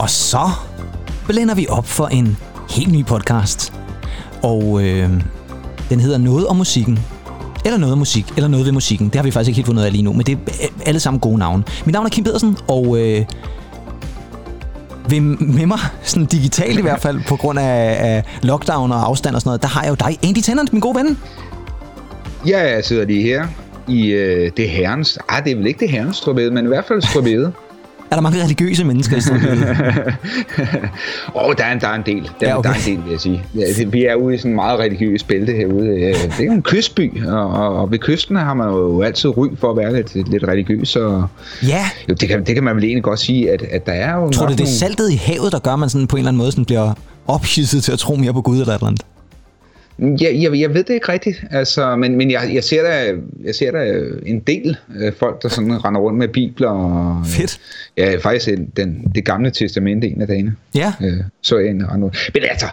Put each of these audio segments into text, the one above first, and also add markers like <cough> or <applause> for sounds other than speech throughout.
Og så blænder vi op for en helt ny podcast. Og øh, den hedder Noget om musikken. Eller noget om musik, eller noget ved musikken. Det har vi faktisk ikke helt fundet af lige nu, men det er alle sammen gode navne. Mit navn er Kim Pedersen, og øh, ved, med mig, sådan digitalt i hvert fald, på grund af, af lockdown og afstand og sådan noget, der har jeg jo dig, Andy Tennant, min gode ven. Ja, jeg sidder lige her i øh, det herrens... Ah, det er vel ikke det herrens strøbede, men i hvert fald strøbede. Er der mange religiøse mennesker i stedet? <laughs> Åh, oh, der, er en, der er en del. Der, ja, okay. der er en del, vil jeg sige. Ja, det, vi er ude i sådan en meget religiøs bælte herude. Det er jo en kystby, og, og, og ved kysten har man jo altid ry for at være lidt, lidt religiøs. Og, ja. Jo, det, kan, det kan man vel egentlig godt sige, at, at der er jo... Tror du, det er saltet i havet, der gør, man sådan på en eller anden måde sådan bliver ophidset til at tro mere på Gud eller et eller andet? Ja, jeg, jeg ved det ikke rigtigt, altså, men, men jeg, jeg, ser der, jeg ser der en del øh, folk, der sådan render rundt med bibler. Og, Fedt. Ja, faktisk den, det gamle testamente en af dagene. Ja. Øh, så jeg en rende Men altså,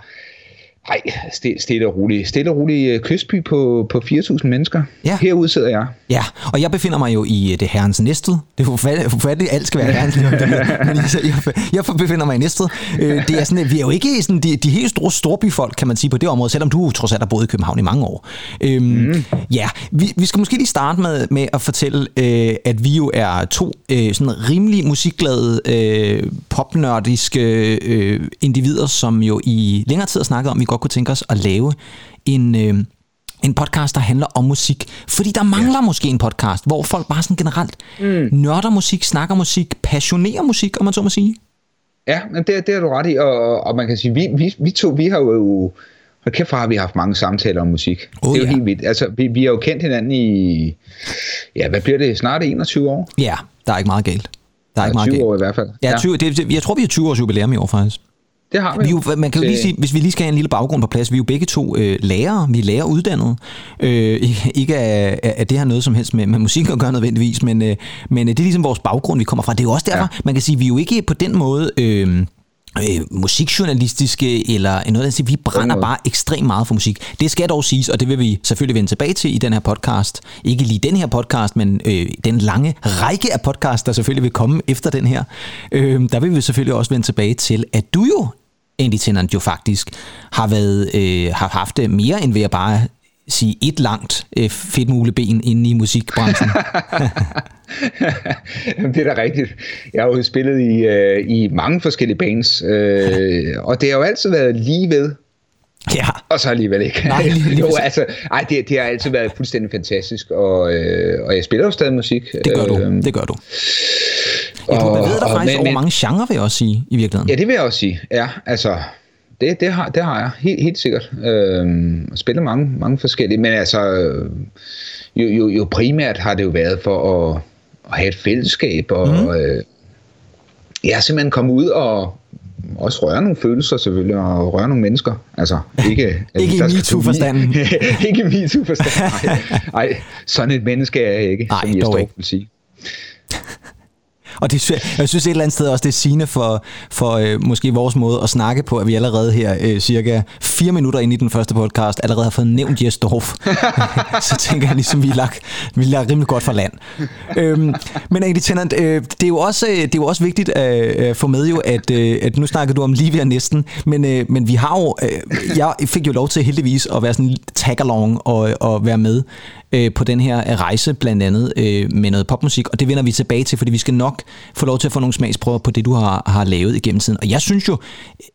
ej, stille, stille og roligt. Stille og roligt øh, kystby på, på 4.000 mennesker. Ja. Herude sidder jeg. Ja, og jeg befinder mig jo i øh, det herrens næsted. Det er forfærdeligt, alt skal være herrens <laughs> men jeg, jeg befinder mig i næsted. Øh, det er sådan, vi er jo ikke sådan, de, de helt store storbyfolk, kan man sige, på det område, selvom du trods alt har boet i København i mange år. Øhm, mm. Ja, vi, vi skal måske lige starte med, med at fortælle, øh, at vi jo er to øh, sådan rimelig musikglade, øh, popnørdiske øh, individer, som jo i længere tid har snakket om, at vi godt kunne tænke os at lave en... Øh, en podcast, der handler om musik. Fordi der mangler ja. måske en podcast, hvor folk bare sådan generelt mm. nørder musik, snakker musik, passionerer musik, om man så må sige. Ja, men det, det er du ret i, og, og man kan sige, vi, vi, vi to, vi har jo Hold kæft, har vi haft mange samtaler om musik. Oh, det er jo ja. helt vildt. Altså, vi, vi har jo kendt hinanden i, ja, hvad bliver det, snart 21 år? Ja, der er ikke meget galt. Der er ja, ikke meget 20 galt. år i hvert fald. Ja, 20, det, jeg tror, vi er 20 års jubilæum i år faktisk. Det har vi. vi jo, man kan jo lige sige, hvis vi lige skal have en lille baggrund på plads, vi er jo begge to øh, lærere, vi er læreruddannede. Øh, ikke af, af det her noget som helst med, med musik at gøre nødvendigvis, men, øh, men det er ligesom vores baggrund, vi kommer fra. Det er jo også derfor, ja. man kan sige, vi er jo ikke på den måde... Øh, øh, musikjournalistiske eller noget af det. Vi brænder bare ekstremt meget for musik. Det skal dog siges, og det vil vi selvfølgelig vende tilbage til i den her podcast. Ikke lige den her podcast, men øh, den lange række af podcasts, der selvfølgelig vil komme efter den her. Øh, der vil vi selvfølgelig også vende tilbage til, at du jo Andy Tennant jo faktisk har været øh, har haft det mere end ved at bare sige et langt øh, fedtmugleben inde i musikbranchen. <laughs> det er da rigtigt. Jeg har jo spillet i, øh, i mange forskellige bands, øh, og det har jo altid været lige ved. Ja. Og så alligevel ikke. Nej, lige, lige <laughs> jo, altså, ej, det, det har altid været fuldstændig fantastisk, og, øh, og jeg spiller jo stadig musik. Det gør du, øh, det gør du. Ja, du bevæger dig faktisk men, over mange genrer, vil jeg også sige, i virkeligheden. Ja, det vil jeg også sige. Ja, altså, det, det, har, det har jeg helt, helt sikkert. Øh, spillet mange, mange forskellige, men altså, jo, jo, jo primært har det jo været for at, at have et fællesskab, og mm. øh, ja, simpelthen komme ud og også røre nogle følelser selvfølgelig, og røre nogle mennesker. Altså, <laughs> ikke... ikke i MeToo-forstanden. <laughs> ikke i MeToo-forstanden, <laughs> nej. Sådan et menneske er jeg ikke, Nej, som står ikke. vil sige. Og det, jeg synes et eller andet sted også, det er sigende for, for øh, måske vores måde at snakke på, at vi allerede her øh, cirka fire minutter ind i den første podcast allerede har fået nævnt Jes Dorf. <laughs> så tænker jeg ligesom, vi lagt, vi lagt rimelig godt for land. øhm, men egentlig, Tennant, øh, det, er jo også, øh, det er jo også vigtigt at øh, få med jo, at, øh, at nu snakker du om lige ved næsten, men, øh, men vi har jo, øh, jeg fik jo lov til heldigvis at være sådan tag-along og, og være med øh, på den her rejse, blandt andet øh, med noget popmusik, og det vender vi tilbage til, fordi vi skal nok få lov til at få nogle smagsprøver på det, du har, har lavet igennem tiden. Og jeg synes jo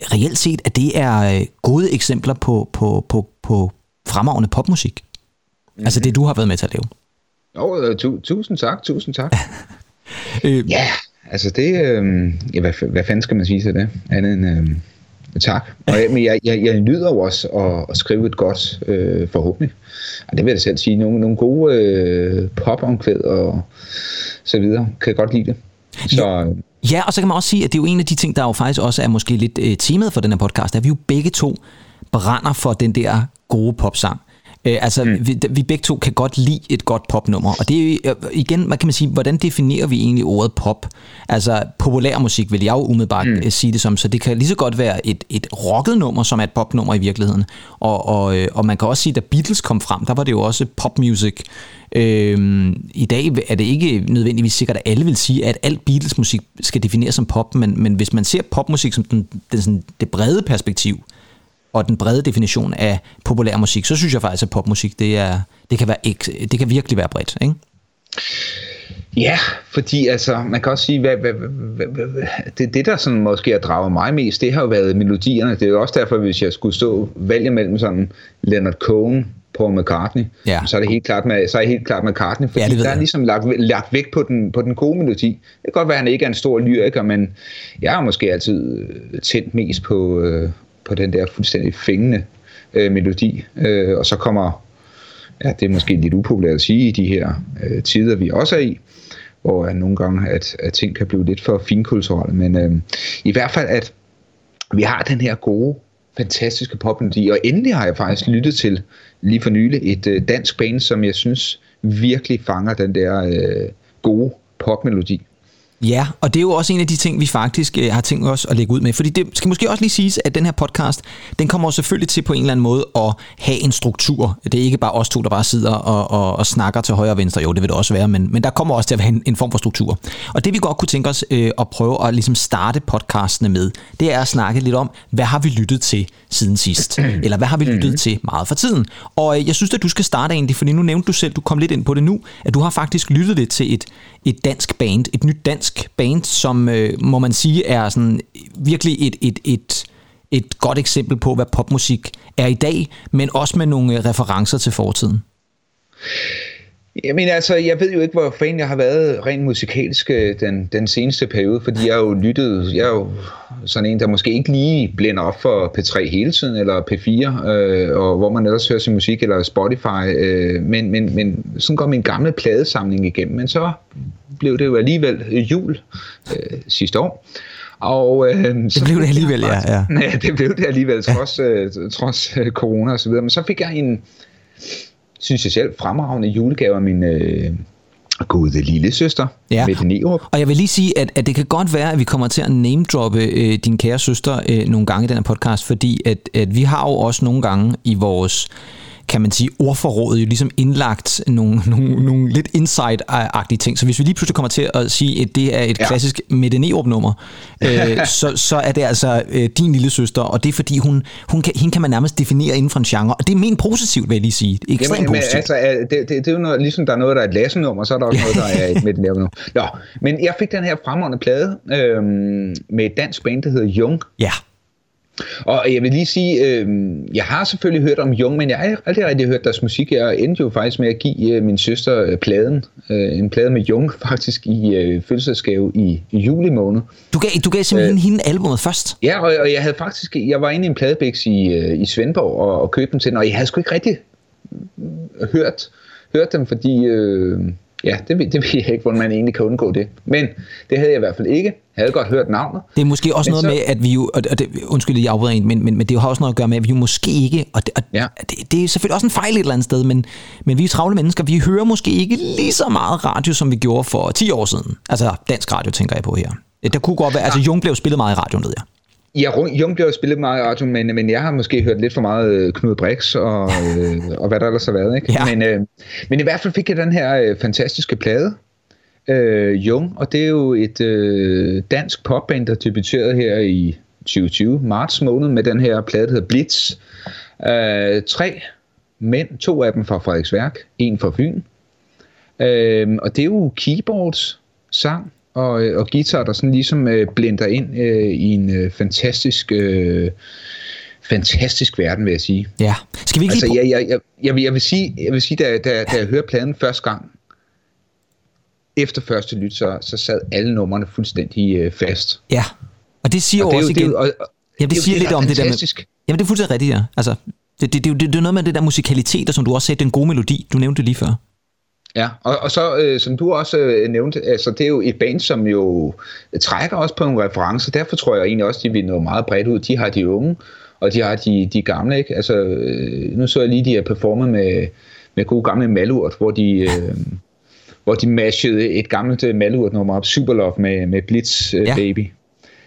reelt set, at det er øh, gode eksempler på, på, på, på fremragende popmusik. Mm-hmm. Altså det, du har været med til at lave. Jo, øh, tu, tusind tak, tusind tak. <laughs> øh, ja, altså det, øh, ja, hvad, hvad fanden skal man sige til det? Andet end, øh, Tak. Og jeg, men jeg, jeg, jeg nyder jo også at, at skrive et godt, øh, forhåbentlig. Og det vil jeg selv sige. Nogle, nogle gode øh, pop-omkvæd og så videre. Kan jeg godt lide det. Så, ja, og så kan man også sige, at det er jo en af de ting, der jo faktisk også er måske lidt øh, temaet for den her podcast, at vi jo begge to brænder for den der gode popsang. Øh, altså, mm. vi, vi begge to kan godt lide et godt popnummer, og det er jo, igen, man kan man sige, hvordan definerer vi egentlig ordet pop? Altså, populær musik vil jeg jo umiddelbart mm. sige det som, så det kan lige så godt være et, et rocket nummer, som er et popnummer i virkeligheden. Og, og, øh, og man kan også sige, da Beatles kom frem, der var det jo også popmusik. Øhm, I dag er det ikke nødvendigvis sikkert, at alle vil sige, at alt Beatles-musik skal defineres som pop, men, men hvis man ser popmusik som den, den, sådan, det brede perspektiv, og den brede definition af populær musik, så synes jeg faktisk, at popmusik, det, er, det, kan, være, det kan virkelig være bredt, ikke? Ja, fordi altså, man kan også sige, hvad, hvad, hvad, hvad, det, det der sådan måske har draget mig mest, det har jo været melodierne. Det er jo også derfor, hvis jeg skulle stå vælge mellem sådan Leonard Cohen, Paul McCartney, ja. så er det helt klart med, så er det helt klart McCartney, fordi ja, der er ligesom lagt, lagt vægt på den, på den gode melodi. Det kan godt være, at han ikke er en stor lyriker, men jeg har måske altid tændt mest på, øh, på den der fuldstændig fængende øh, melodi, øh, og så kommer, ja, det er måske lidt upopulært at sige i de her øh, tider, vi også er i, hvor at nogle gange, at, at ting kan blive lidt for finkulturelle, men øh, i hvert fald, at vi har den her gode, fantastiske popmelodi, og endelig har jeg faktisk lyttet til lige for nylig et øh, dansk band, som jeg synes virkelig fanger den der øh, gode popmelodi. Ja, og det er jo også en af de ting, vi faktisk øh, har tænkt os at lægge ud med. Fordi det skal måske også lige siges, at den her podcast, den kommer selvfølgelig til på en eller anden måde at have en struktur. Det er ikke bare os to, der bare sidder og, og, og snakker til højre og venstre. Jo, det vil det også være, men, men der kommer også til at være en, en form for struktur. Og det vi godt kunne tænke os øh, at prøve at ligesom starte podcastene med, det er at snakke lidt om, hvad har vi lyttet til siden sidst? <clears throat> Eller hvad har vi lyttet til meget for tiden? Og øh, jeg synes, at du skal starte egentlig, fordi nu nævnte du selv, du kom lidt ind på det nu, at du har faktisk lyttet lidt til et, et dansk band, et nyt dansk band, som øh, må man sige er sådan virkelig et, et, et, et godt eksempel på, hvad popmusik er i dag, men også med nogle øh, referencer til fortiden. Jamen altså, jeg ved jo ikke, hvor fan jeg har været rent musikalsk øh, den, den seneste periode, fordi jeg har jo lyttet, jeg er jo sådan en, der måske ikke lige blænder op for P3 hele tiden, eller P4, øh, og hvor man ellers hører sin musik, eller Spotify, øh, men, men, men sådan går min gamle pladesamling igennem, men så blev det jo alligevel jul øh, sidste år, og, øh, det så blev det alligevel, ja, ja. <laughs> Ja, det blev det alligevel, trods, øh, trods øh, corona og så videre, men så fik jeg en synes jeg selv, fremragende julegave af min øh, gode lille søster, ja. Mette Nerup. Og jeg vil lige sige, at, at det kan godt være, at vi kommer til at name-droppe øh, din kære søster øh, nogle gange i den her podcast, fordi at, at vi har jo også nogle gange i vores kan man sige, ordforrådet jo ligesom indlagt nogle, nogle, nogle lidt insight-agtige ting. Så hvis vi lige pludselig kommer til at sige, at det er et ja. klassisk Mette Nerup-nummer, <laughs> øh, så, så er det altså øh, din lille søster, og det er fordi, hun, hun kan, hende kan man nærmest definere inden for en genre, og det er men positivt, vil jeg lige sige. Ekstremt Jamen, positivt. Altså, det, det, det, er jo noget, ligesom der er noget, der er et Lasse-nummer, så er der også noget, der er et Mette Nerup-nummer. Nå, men jeg fik den her fremragende plade øh, med et dansk band, der hedder Jung. Ja. Og jeg vil lige sige, øh, jeg har selvfølgelig hørt om Jung, men jeg har aldrig rigtig hørt deres musik. Jeg endte jo faktisk med at give øh, min søster øh, pladen, øh, en plade med Jung <laughs> faktisk i øh, fødselsdagsgave i, i juli måned. Du gav, du gav simpelthen øh, hende albumet først? Ja, og, og jeg havde faktisk, jeg var inde i en pladebæks i, øh, i Svendborg og, og købte dem til den, og jeg havde sgu ikke rigtig hørt, hørt dem, fordi... Øh, Ja, det, det ved jeg ikke, hvordan man egentlig kan undgå det. Men det havde jeg i hvert fald ikke. Jeg havde godt hørt navnet. Det er måske også noget så... med, at vi jo, og det, undskyld, jeg afbryder en, men, men, men det har også noget at gøre med, at vi jo måske ikke, og, det, og ja. det, det er selvfølgelig også en fejl et eller andet sted, men, men vi er travle mennesker, vi hører måske ikke lige så meget radio, som vi gjorde for 10 år siden. Altså dansk radio, tænker jeg på her. Det kunne godt være, altså Jung blev spillet meget i radioen, ved jeg. Ja, Jung bliver spillet meget i radio, men, men jeg har måske hørt lidt for meget øh, Knud Brix og, øh, og hvad der ellers har været. Ikke? Ja. Men, øh, men i hvert fald fik jeg den her øh, fantastiske plade, øh, Jung, og det er jo et øh, dansk popband, der debuterede her i 2020, marts måned, med den her plade, der hedder Blitz. Øh, tre mænd, to af dem fra Frederiksværk, en fra Fyn. Øh, og det er jo keyboards, sang, og, øh, og guitar, der sådan ligesom øh, blender ind øh, i en øh, fantastisk... Øh, fantastisk verden, vil jeg sige. Ja. Skal vi ikke altså, jeg, jeg, jeg, jeg, vil, jeg vil sige, jeg vil sige da, da, da jeg hørte pladen første gang, efter første lyt, så, så sad alle numrene fuldstændig øh, fast. Ja, og det siger og jo også igen... Det, og, Jamen, det, det siger det, lidt om det der med... Jamen, det er fuldstændig rigtigt, ja. Altså, det, det, det, det, det er noget med det der musikalitet, og som du også sagde, den gode melodi, du nævnte det lige før. Ja, og, og så øh, som du også øh, nævnte, altså det er jo et band, som jo trækker også på nogle referencer, derfor tror jeg egentlig også, de vil nå meget bredt ud. De har de unge, og de har de, de gamle, ikke? Altså, øh, nu så jeg lige, de har performet med, med gode gamle Malurt, hvor de... Øh, hvor de mashede et gammelt uh, Malurt nummer op, Superlove med, med Blitz uh, ja. Baby.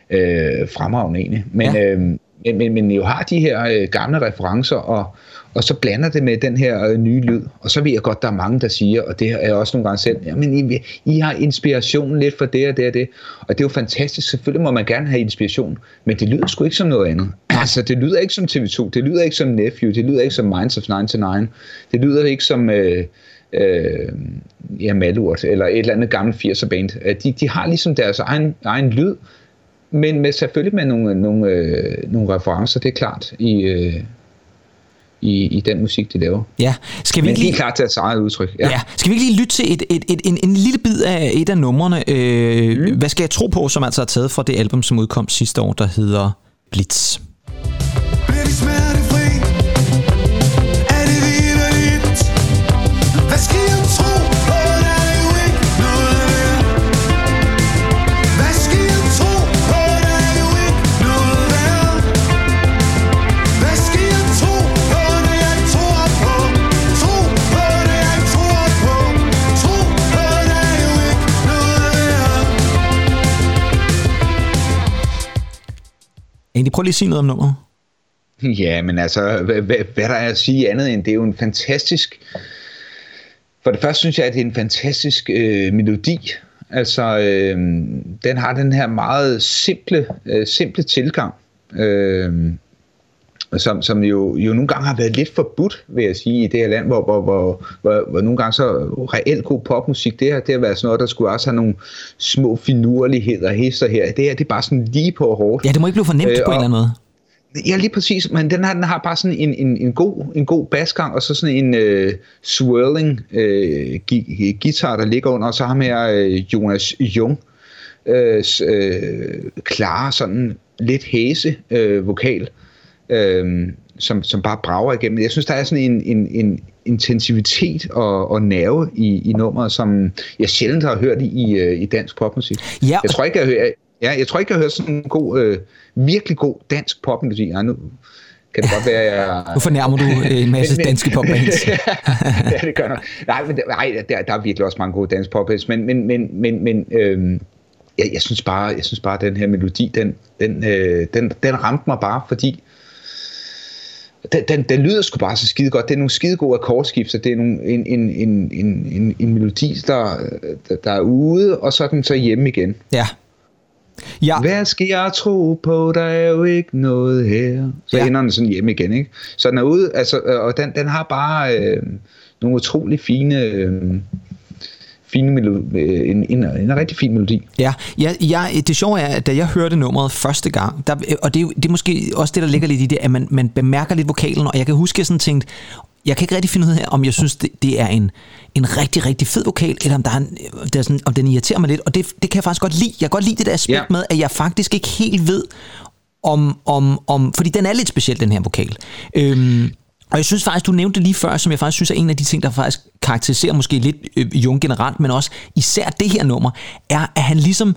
Øh, fremragende egentlig. Men, ja. øh, men, men, men jo har de her øh, gamle referencer, og, og så blander det med den her øh, nye lyd. Og så ved jeg godt, der er mange, der siger, og det er jeg også nogle gange selv, jamen I, I har inspiration lidt for det og det og det. Og det er jo fantastisk. Selvfølgelig må man gerne have inspiration, men det lyder sgu ikke som noget andet. <clears throat> Altså, det lyder ikke som TV2, det lyder ikke som Nephew, det lyder ikke som Minds of 99, det lyder ikke som... Øh, øh, ja, Malurt, eller et eller andet gammelt 80'er band. Øh, de, de har ligesom deres egen, egen lyd, men med, selvfølgelig med nogle, øh, nogle, øh, nogle referencer, det er klart, i, øh, i, i den musik, de laver. Ja, skal vi ikke lige... klart til at eget udtryk. Ja. ja. Skal vi ikke lige lytte til et, et, et, en, en lille bid af et af numrene? Øh, mm. Hvad skal jeg tro på, som altså er taget fra det album, som udkom sidste år, der hedder Blitz? Egentlig prøv lige at sige noget om nummeret. Ja, men altså, hvad, hvad, hvad der er at sige andet end, det er jo en fantastisk... For det første synes jeg, at det er en fantastisk øh, melodi. Altså, øh, den har den her meget simple, øh, simple tilgang. Øh, som, som jo, jo nogle gange har været lidt forbudt, vil jeg sige, i det her land, hvor, hvor, hvor, hvor, hvor nogle gange så reelt god popmusik, det har, det har været sådan noget, der skulle også have nogle små finurligheder, hister her. Det her, det er bare sådan lige på hårdt. Ja, det må ikke blive for nemt øh, på en eller anden måde. Ja, lige præcis, men den har, den har bare sådan en, en, en, god, en god basgang, og så sådan en øh, swirling øh, guitar, der ligger under, og så har med øh, Jonas Jung, øh, øh, klare sådan lidt hæse øh, vokal, øh, som, som bare brager igennem. Jeg synes, der er sådan en, en, en intensivitet og, og nerve i, i nummeret, som jeg sjældent har hørt i, øh, i dansk popmusik. Ja. Jeg tror ikke, jeg hørt, ja, jeg tror ikke, jeg har hørt sådan en god, øh, virkelig god dansk popmusik. Ja, nu kan det godt være, jeg... Nu fornærmer du øh, en masse danske popbands. <laughs> ja, det gør noget. Nej, men, nej der, der er virkelig også mange gode danske popbands, men, men, men, men, men øh, jeg, jeg, synes bare, jeg synes bare, at den her melodi, den, den, øh, den, den ramte mig bare, fordi den, den, den lyder sgu bare så skide godt. Det er nogle skide gode akkordskifter. Det er nogle, en, en, en, en, en, en melodi, der, der, er ude, og så er den så hjemme igen. Ja. Ja. Hvad skal jeg tro på? Der er jo ikke noget her. Så ja. ender den sådan hjemme igen, ikke? Så den er ude, altså, og den, den har bare øh, nogle utrolig fine... Øh, fine melodi, øh, en, en, en rigtig fin melodi. Ja, ja, ja, det sjove er, at da jeg hørte nummeret første gang, der, og det er, det er måske også det, der ligger lidt i det, at man, man bemærker lidt vokalen, og jeg kan huske, at jeg sådan tænkte, jeg kan ikke rigtig finde ud af, om jeg synes, det, det er en, en rigtig, rigtig fed vokal, eller om, der er en, det er sådan, om den irriterer mig lidt, og det, det kan jeg faktisk godt lide. Jeg kan godt lide det der aspekt yeah. med, at jeg faktisk ikke helt ved, om, om, om, fordi den er lidt speciel, den her vokal. Øhm, og jeg synes faktisk, du nævnte det lige før, som jeg faktisk synes er en af de ting, der faktisk karakteriserer måske lidt øh, Jung generelt, men også især det her nummer, er, at han ligesom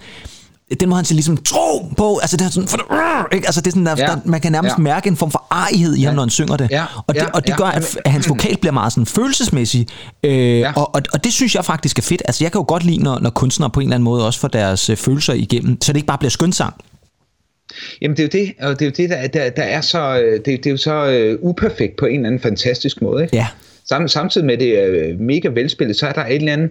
den må han så ligesom tro på, altså det er sådan, for, uh, ikke? Altså det er sådan, der, ja. der, man kan nærmest ja. mærke en form for arighed i ja. ham, når han synger det. Ja. Og det, og det ja. gør, at, at hans vokal bliver meget sådan følelsesmæssig. Øh, ja. og, og, og det synes jeg faktisk er fedt. Altså jeg kan jo godt lide, når, når kunstnere på en eller anden måde også får deres øh, følelser igennem, så det ikke bare bliver skønsang. Jamen det er jo det, og det er jo det, der, der, der er så, øh, det, det er jo så uh, uperfekt på en eller anden fantastisk måde. Ikke? Ja. Sam, samtidig med det er uh, mega velspillet, så er der et eller andet,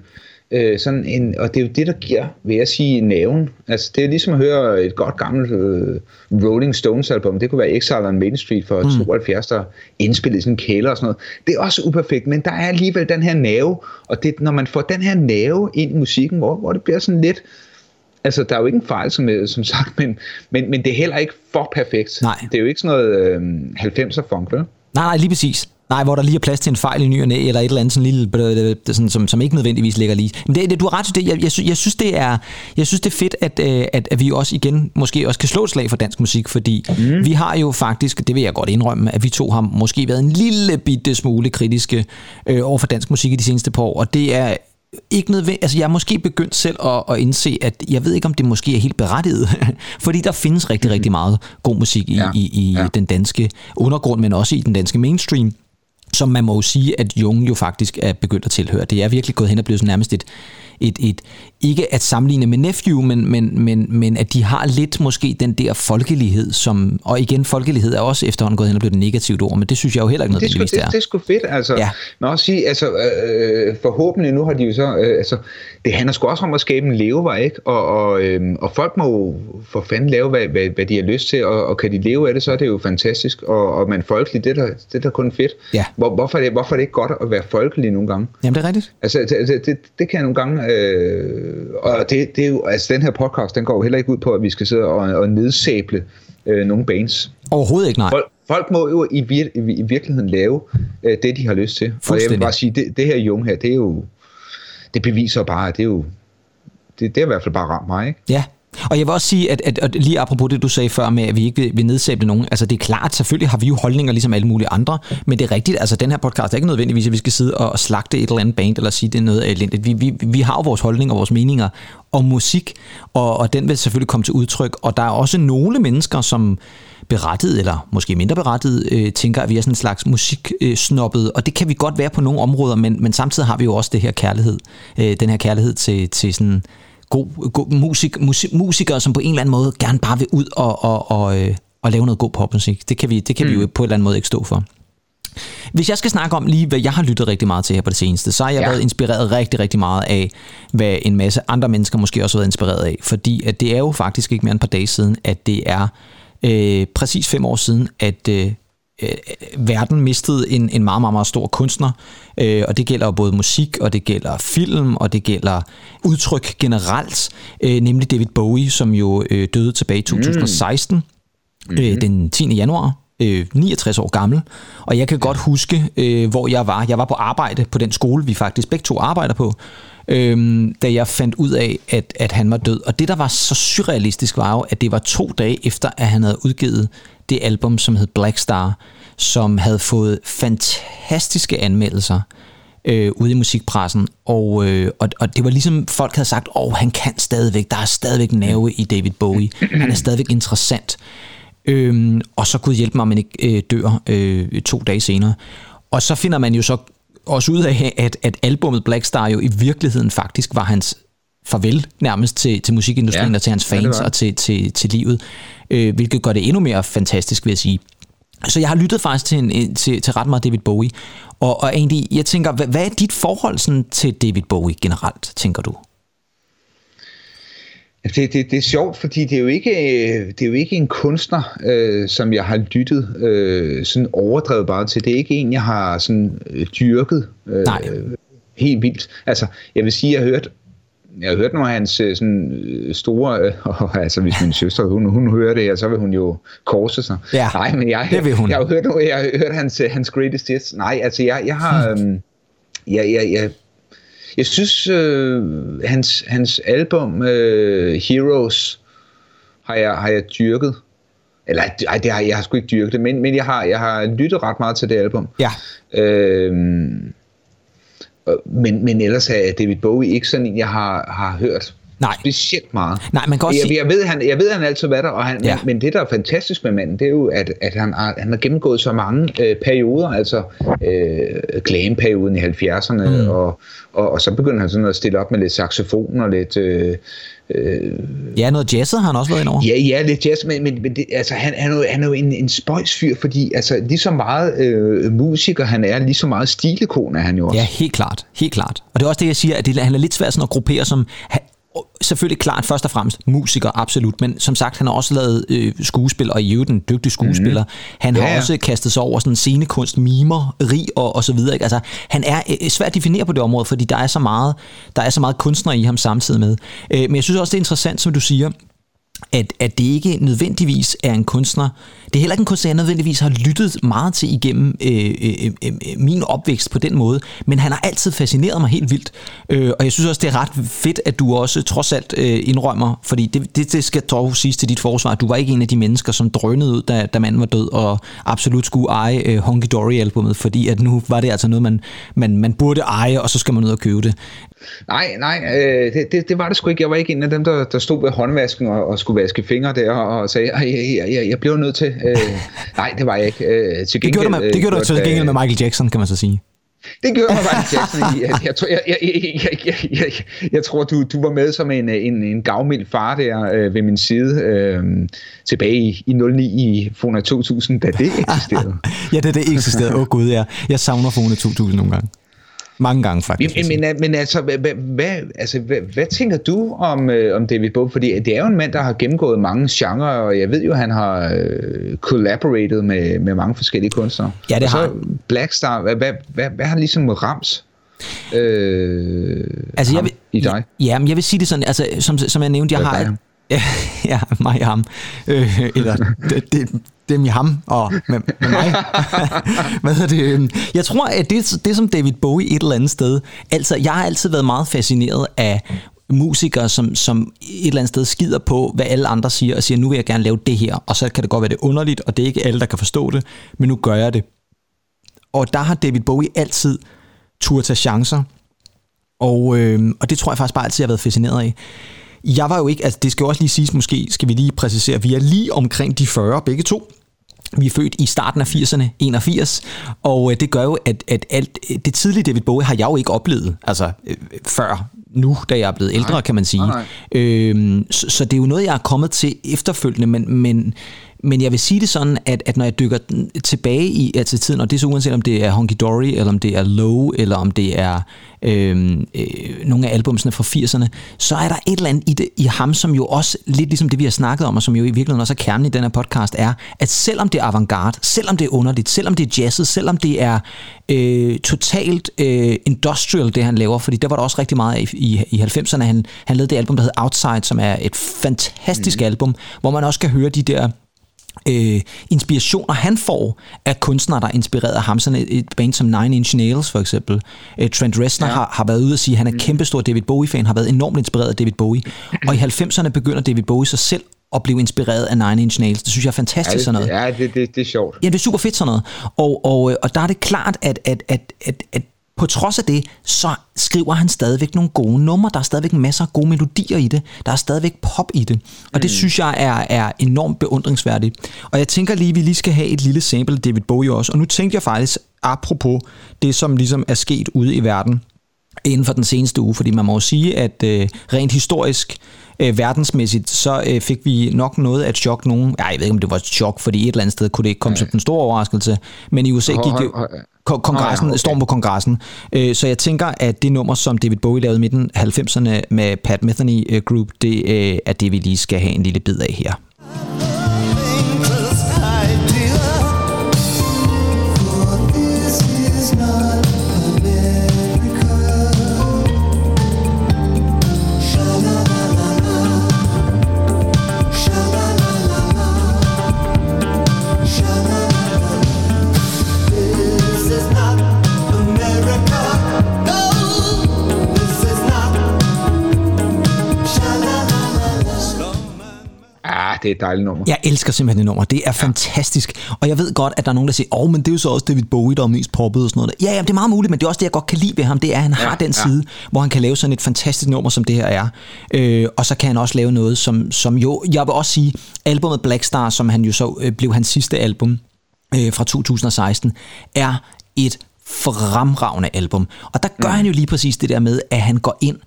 uh, sådan en, og det er jo det, der giver, vil jeg sige, næven. Altså det er ligesom at høre et godt gammelt uh, Rolling Stones album, det kunne være Exile on Main Street for mm. 72, der indspillet i sådan en kælder og sådan noget. Det er også uperfekt, men der er alligevel den her nerve, og det, når man får den her nerve ind i musikken, hvor, hvor det bliver sådan lidt, Altså, der er jo ikke en fejl, som, som sagt, men, men, men det er heller ikke for perfekt. Nej. Det er jo ikke sådan noget øh, 90'er funk, vel? Nej, nej, lige præcis. Nej, hvor der lige er plads til en fejl i ny og næ, eller et eller andet sådan lille, sådan, som, som ikke nødvendigvis ligger lige. Men det, det, du har ret til det. Jeg, jeg, synes, jeg, synes, det er, jeg synes, det er fedt, at, øh, at, at vi også igen måske også kan slå et slag for dansk musik, fordi mm. vi har jo faktisk, det vil jeg godt indrømme, at vi to har måske været en lille bitte smule kritiske øh, over for dansk musik i de seneste par år, og det er ikke nødvendigt, altså jeg er måske begyndt selv at, at indse, at jeg ved ikke, om det måske er helt berettiget, <laughs> fordi der findes rigtig, rigtig meget god musik i, ja. i, i ja. den danske undergrund, men også i den danske mainstream som man må jo sige, at Jung jo faktisk er begyndt at tilhøre. Det er virkelig gået hen og blevet sådan nærmest et, et, et, ikke at sammenligne med Nephew, men, men, men, men at de har lidt måske den der folkelighed, som, og igen, folkelighed er også efterhånden gået hen og blevet et negativt ord, men det synes jeg jo heller ikke noget, det, det, det, det er sgu fedt, altså. Ja. Man også sige, altså, øh, forhåbentlig, nu har de jo så, øh, altså, det handler sgu også om at skabe en levevej, ikke? Og, og, øh, og folk må jo for fanden lave, hvad, hvad, hvad de har lyst til, og, og kan de leve af det, så er det jo fantastisk, og, og man folkelig, det er der, det er der kun fedt. Ja. Hvor, hvorfor, er det, hvorfor er det ikke godt at være folkelig nogle gange? Jamen, det er rigtigt. Altså, det, det, det, det kan jeg nogle gange Øh, og det, det er jo, altså den her podcast, den går jo heller ikke ud på, at vi skal sidde og, og nedsable øh, nogle bands. Overhovedet ikke, nej. Folk, folk må jo i, vir, i, i virkeligheden lave øh, det, de har lyst til. Og jeg vil bare sige, det, det her Jung her, det er jo, det beviser bare, at det er jo, det, det er i hvert fald bare ramt mig, ikke? Ja, og jeg vil også sige, at, at, at lige apropos det, du sagde før med, at vi ikke vil, vil nedsætte nogen, altså det er klart, selvfølgelig har vi jo holdninger ligesom alle mulige andre, men det er rigtigt, altså den her podcast er ikke nødvendigvis, at vi skal sidde og slagte et eller andet band, eller sige, det er noget elendigt. Vi, vi, vi har jo vores holdninger og vores meninger om musik, og, og den vil selvfølgelig komme til udtryk, og der er også nogle mennesker, som berettiget, eller måske mindre berettiget, øh, tænker, at vi er sådan en slags musiksnoppet, øh, og det kan vi godt være på nogle områder, men, men samtidig har vi jo også det her kærlighed, øh, den her kærlighed til, til sådan god, god musik, musik, musikere, som på en eller anden måde gerne bare vil ud og, og, og, øh, og lave noget god popmusik. Det kan, vi, det kan mm. vi jo på en eller anden måde ikke stå for. Hvis jeg skal snakke om lige, hvad jeg har lyttet rigtig meget til her på det seneste, så har jeg ja. været inspireret rigtig, rigtig meget af, hvad en masse andre mennesker måske også har været inspireret af. Fordi at det er jo faktisk ikke mere end et par dage siden, at det er øh, præcis fem år siden, at øh, øh, verden mistede en, en meget, meget, meget stor kunstner, øh, og det gælder både musik, og det gælder film, og det gælder udtryk generelt, øh, nemlig David Bowie, som jo øh, døde tilbage i 2016, mm. øh, mm-hmm. den 10. januar, øh, 69 år gammel, og jeg kan godt huske, øh, hvor jeg var. Jeg var på arbejde på den skole, vi faktisk begge to arbejder på, øh, da jeg fandt ud af, at, at han var død. Og det, der var så surrealistisk, var jo, at det var to dage efter, at han havde udgivet det album, som hed Black Star, som havde fået fantastiske anmeldelser øh, ude i musikpressen, og, øh, og, og det var ligesom folk havde sagt, åh, oh, han kan stadigvæk, der er stadigvæk nerve i David Bowie, han er stadigvæk interessant. Øh, og så kunne hjælpe mig, om man ikke øh, dør øh, to dage senere. Og så finder man jo så også ud af, at, at albummet Black Star jo i virkeligheden faktisk var hans farvel nærmest til, til musikindustrien ja, og til hans fans ja, og til, til, til livet, øh, hvilket gør det endnu mere fantastisk, vil jeg sige. Så jeg har lyttet faktisk til, en, til, til ret meget David Bowie, og, og egentlig, jeg tænker, hvad, hvad er dit forhold sådan, til David Bowie generelt, tænker du? Det, det, det er sjovt, fordi det er jo ikke, det er jo ikke en kunstner, øh, som jeg har lyttet øh, sådan overdrevet bare til. Det er ikke en, jeg har sådan øh, dyrket øh, Nej. helt vildt. Altså, jeg vil sige, at jeg har hørt jeg har hørt nogle af hans øh, sådan, øh, store, øh, <laughs> altså hvis min søster, hun, hun hører det her, så vil hun jo korse sig. Ja, Nej, men jeg, det vil hun. Jeg, jeg har hørt, nogle, jeg har hørt hans, hans greatest hits. Nej, altså jeg, jeg har, hmm. øhm, jeg, jeg, jeg, jeg synes, øh, hans, hans album øh, Heroes har jeg, har jeg dyrket. Eller ej, det har, jeg har sgu ikke dyrket det, men, men jeg, har, jeg har lyttet ret meget til det album. Ja. Øhm, Øh, men, men ellers er David Bowie ikke sådan en, jeg har, har hørt Nej. specielt meget. Nej, man kan også jeg, sige... jeg, ved, han, jeg ved, han altid været der, og han, ja. men, men det, der er fantastisk med manden, det er jo, at, at han, har, han har gennemgået så mange øh, perioder, altså øh, glam-perioden i 70'erne, mm. og, og, og så begynder han sådan at stille op med lidt saxofon og lidt... Øh, Øh, ja, noget jazzet har han også været ind over. Ja, ja, lidt jazz, men, men, men det, altså, han, han, er jo, han er jo en, en spøjsfyr, fordi altså, lige så meget øh, musiker han er, lige så meget stilekon er han jo også. Ja, helt klart, helt klart. Og det er også det, jeg siger, at det, han er lidt svært sådan at gruppere som selvfølgelig klart først og fremmest musiker, absolut, men som sagt, han har også lavet øh, skuespil, og i øvrigt en dygtig skuespiller. Mm-hmm. Han har ja, ja. også kastet sig over sådan scenekunst, mimer, rig og, og så videre. Ikke? Altså, han er øh, svært at definere på det område, fordi der er så meget, der er så meget kunstner i ham samtidig med. Øh, men jeg synes også, det er interessant, som du siger, at, at det ikke nødvendigvis er en kunstner, det er heller ikke en kunstner, jeg nødvendigvis har lyttet meget til igennem øh, øh, øh, øh, min opvækst på den måde, men han har altid fascineret mig helt vildt, øh, og jeg synes også, det er ret fedt, at du også trods alt øh, indrømmer, fordi det, det, det skal dog siges til dit forsvar, at du var ikke en af de mennesker, som drønede ud, da, da manden var død, og absolut skulle eje øh, Honky Dory-albummet, fordi at nu var det altså noget, man, man, man burde eje, og så skal man ud og købe det. Nej, nej, øh, det, det, det var det sgu ikke. Jeg var ikke en af dem, der, der stod ved håndvasken og, og skulle vaske fingre der og, og sagde, jeg, jeg, jeg, jeg bliver nødt til. Øh, nej, det var jeg ikke. Øh, til gengæld, det gjorde, det du øh, til gengæld øh, med Michael Jackson, kan man så sige. Det gjorde mig Michael Jackson i, at jeg, tror, jeg, jeg, jeg, jeg, jeg, jeg tror, du, du var med som en, en, en gavmild far der øh, ved min side øh, tilbage i, i 09 i Fona 2000, da det eksisterede. <laughs> ja, da det eksisterede. Åh oh, gud, ja. Jeg savner Fona 2000 nogle gange. Mange gange faktisk. Men, men, men altså, hvad, hvad, altså hvad, hvad tænker du om, øh, om David Bowie? Fordi det er jo en mand, der har gennemgået mange genrer, og jeg ved jo, han har øh, collaborated med, med mange forskellige kunstnere. Ja, det og har så Blackstar, hvad, hvad, hvad, hvad har han ligesom rams? Øh, altså, jeg vil, i dig? Ja, men jeg vil sige det sådan, altså, som, som jeg nævnte, jeg har... Ja, <laughs> ja, mig og ham. Øh, eller det, det, dem i ham og med, med mig. <laughs> Hvad hedder det? Øhm, jeg tror, at det, det som David Bowie et eller andet sted, altså jeg har altid været meget fascineret af musikere, som, som et eller andet sted skider på, hvad alle andre siger, og siger, nu vil jeg gerne lave det her, og så kan det godt være det underligt, og det er ikke alle, der kan forstå det, men nu gør jeg det. Og der har David Bowie altid tur tage chancer, og, øh, og det tror jeg faktisk bare altid, jeg har været fascineret af. Jeg var jo ikke, altså det skal jo også lige siges, måske skal vi lige præcisere, vi er lige omkring de 40 begge to. Vi er født i starten af 80'erne, 81, og øh, det gør jo, at, at alt det tidlige David Bowie har jeg jo ikke oplevet, altså øh, før nu, da jeg er blevet ældre, nej, kan man sige. Nej, nej. Øhm, så, så det er jo noget, jeg er kommet til efterfølgende, men, men men jeg vil sige det sådan, at, at når jeg dykker tilbage i altså tiden, og det er så uanset om det er Honky Dory, eller om det er Low, eller om det er øh, øh, nogle af albumsene fra 80'erne, så er der et eller andet i, det, i ham, som jo også, lidt ligesom det vi har snakket om, og som jo i virkeligheden også er kernen i den her podcast, er, at selvom det er avantgarde, selvom det er underligt, selvom det er jazzet, selvom det er øh, totalt øh, industrial, det han laver, fordi der var der også rigtig meget i, i, i 90'erne, han, han lavede det album, der hedder Outside, som er et fantastisk mm. album, hvor man også kan høre de der øh, inspirationer, han får af kunstnere, der er inspireret af ham. Sådan et, et band som Nine Inch Nails for eksempel. Øh, Trent Reznor ja. har, har været ude og sige, at han er mm. kæmpestor David Bowie-fan, har været enormt inspireret af David Bowie. Og i 90'erne begynder David Bowie sig selv at blive inspireret af Nine Inch Nails. Det synes jeg er fantastisk ja, det, sådan noget. Ja, det, det, det er sjovt. Ja, det er super fedt sådan noget. Og, og, og der er det klart, at, at, at, at, at på trods af det, så skriver han stadigvæk nogle gode numre. Der er stadigvæk masser af gode melodier i det. Der er stadigvæk pop i det. Og det mm. synes jeg er, er enormt beundringsværdigt. Og jeg tænker lige, at vi lige skal have et lille sample af David Bowie også. Og nu tænkte jeg faktisk, apropos det, som ligesom er sket ude i verden inden for den seneste uge, fordi man må jo sige, at øh, rent historisk, øh, verdensmæssigt, så øh, fik vi nok noget af et chok. Nogen, ja, jeg ved ikke, om det var et chok, fordi et eller andet sted kunne det ikke komme som den store overraskelse, men i USA gik det kongressen, oh, ja, okay. storm på kongressen. Øh, så jeg tænker, at det nummer, som David Bowie lavede i midten af 90'erne med Pat Metheny øh, Group, det øh, er det, vi lige skal have en lille bid af her. Det er et dejligt nummer. Jeg elsker simpelthen det nummer. Det er fantastisk. Og jeg ved godt, at der er nogen, der siger, åh, oh, men det er jo så også David Bowie, der er mest poppet og sådan noget. Ja, ja, det er meget muligt, men det er også det, jeg godt kan lide ved ham. Det er, at han ja, har den ja. side, hvor han kan lave sådan et fantastisk nummer, som det her er. Øh, og så kan han også lave noget, som, som jo, jeg vil også sige, albumet Blackstar, som han jo så øh, blev hans sidste album øh, fra 2016, er et fremragende album. Og der gør mm. han jo lige præcis det der med, at han går ind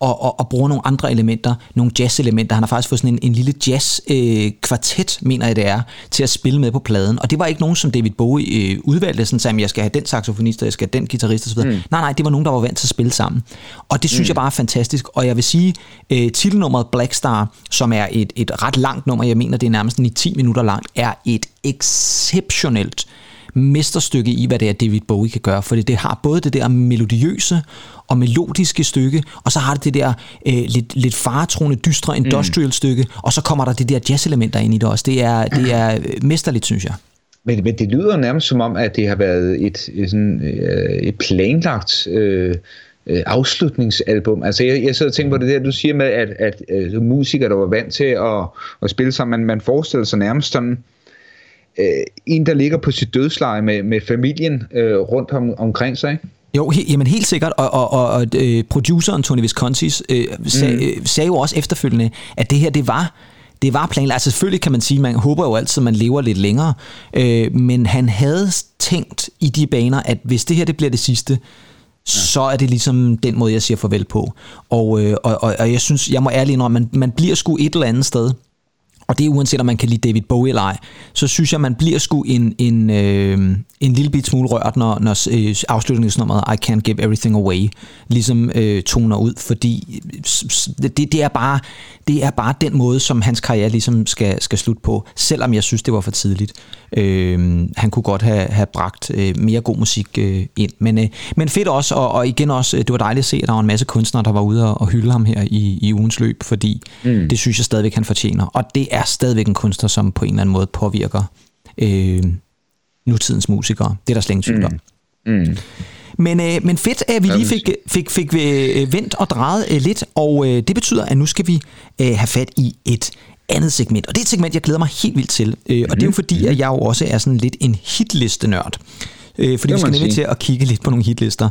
og, og, og bruger nogle andre elementer, nogle jazz-elementer. Han har faktisk fået sådan en, en lille jazz-kvartet, øh, mener jeg det er, til at spille med på pladen. Og det var ikke nogen, som David Bowie øh, udvalgte, sådan sagde, jeg skal have den saxofonist, og jeg skal have den guitarist osv. Mm. Nej, nej, det var nogen, der var vant til at spille sammen. Og det synes mm. jeg bare er fantastisk. Og jeg vil sige, øh, titelnummeret Black Star, som er et, et ret langt nummer, jeg mener, det er nærmest 9-10 minutter langt, er et exceptionelt mesterstykke i, hvad det er, David Bowie kan gøre. For det har både det der melodiøse og melodiske stykke, og så har det det der øh, lidt, lidt faretroende, dystre industrial mm. stykke, og så kommer der det der jazz-elementer ind i det også. Det er, det er mesterligt, synes jeg. Men, men det lyder nærmest som om, at det har været et, et, sådan, øh, et planlagt øh, øh, afslutningsalbum. Altså jeg, jeg sidder og tænker på det der, du siger med, at, at, at øh, musikere, der var vant til at, at spille sammen, man, man forestiller sig nærmest sådan, øh, en, der ligger på sit dødsleje med, med familien øh, rundt om, omkring sig, ikke? Jo, he, jamen helt sikkert, og, og, og, og øh, produceren Tony Viscontis øh, sag, mm. øh, sagde jo også efterfølgende, at det her, det var det var planlagt. Altså selvfølgelig kan man sige, man håber jo altid, at man lever lidt længere, øh, men han havde tænkt i de baner, at hvis det her det bliver det sidste, så er det ligesom den måde, jeg siger farvel på. Og, øh, og, og, og jeg synes, jeg må ærligt indrømme, man, man bliver sgu et eller andet sted, og det er uanset om man kan lide David Bowie eller ej, så synes jeg, man bliver sgu en, en, øh, en lille bit smule rørt, når, når øh, afslutningsnummeret I Can't Give Everything Away ligesom øh, toner ud, fordi det, det, er bare, det er bare den måde, som hans karriere ligesom skal, skal slutte på, selvom jeg synes, det var for tidligt. Øh, han kunne godt have, have bragt øh, mere god musik øh, ind, men, øh, men fedt også, og, og igen også, det var dejligt at se, at der var en masse kunstnere, der var ude og, og hylde ham her i, i ugens løb, fordi mm. det synes jeg stadigvæk, han fortjener, og det er stadigvæk en kunstner, som på en eller anden måde påvirker øh, nutidens musikere. Det er der slet ingen tvivl om. Mm. Mm. Men, øh, men fedt, at vi lige fik, fik, fik øh, vendt og drejet øh, lidt, og øh, det betyder, at nu skal vi øh, have fat i et andet segment, og det er et segment, jeg glæder mig helt vildt til, øh, og det er jo fordi, at jeg jo også er sådan lidt en hitliste-nørd. Øh, fordi vi skal nemlig til at kigge lidt på nogle hitlister.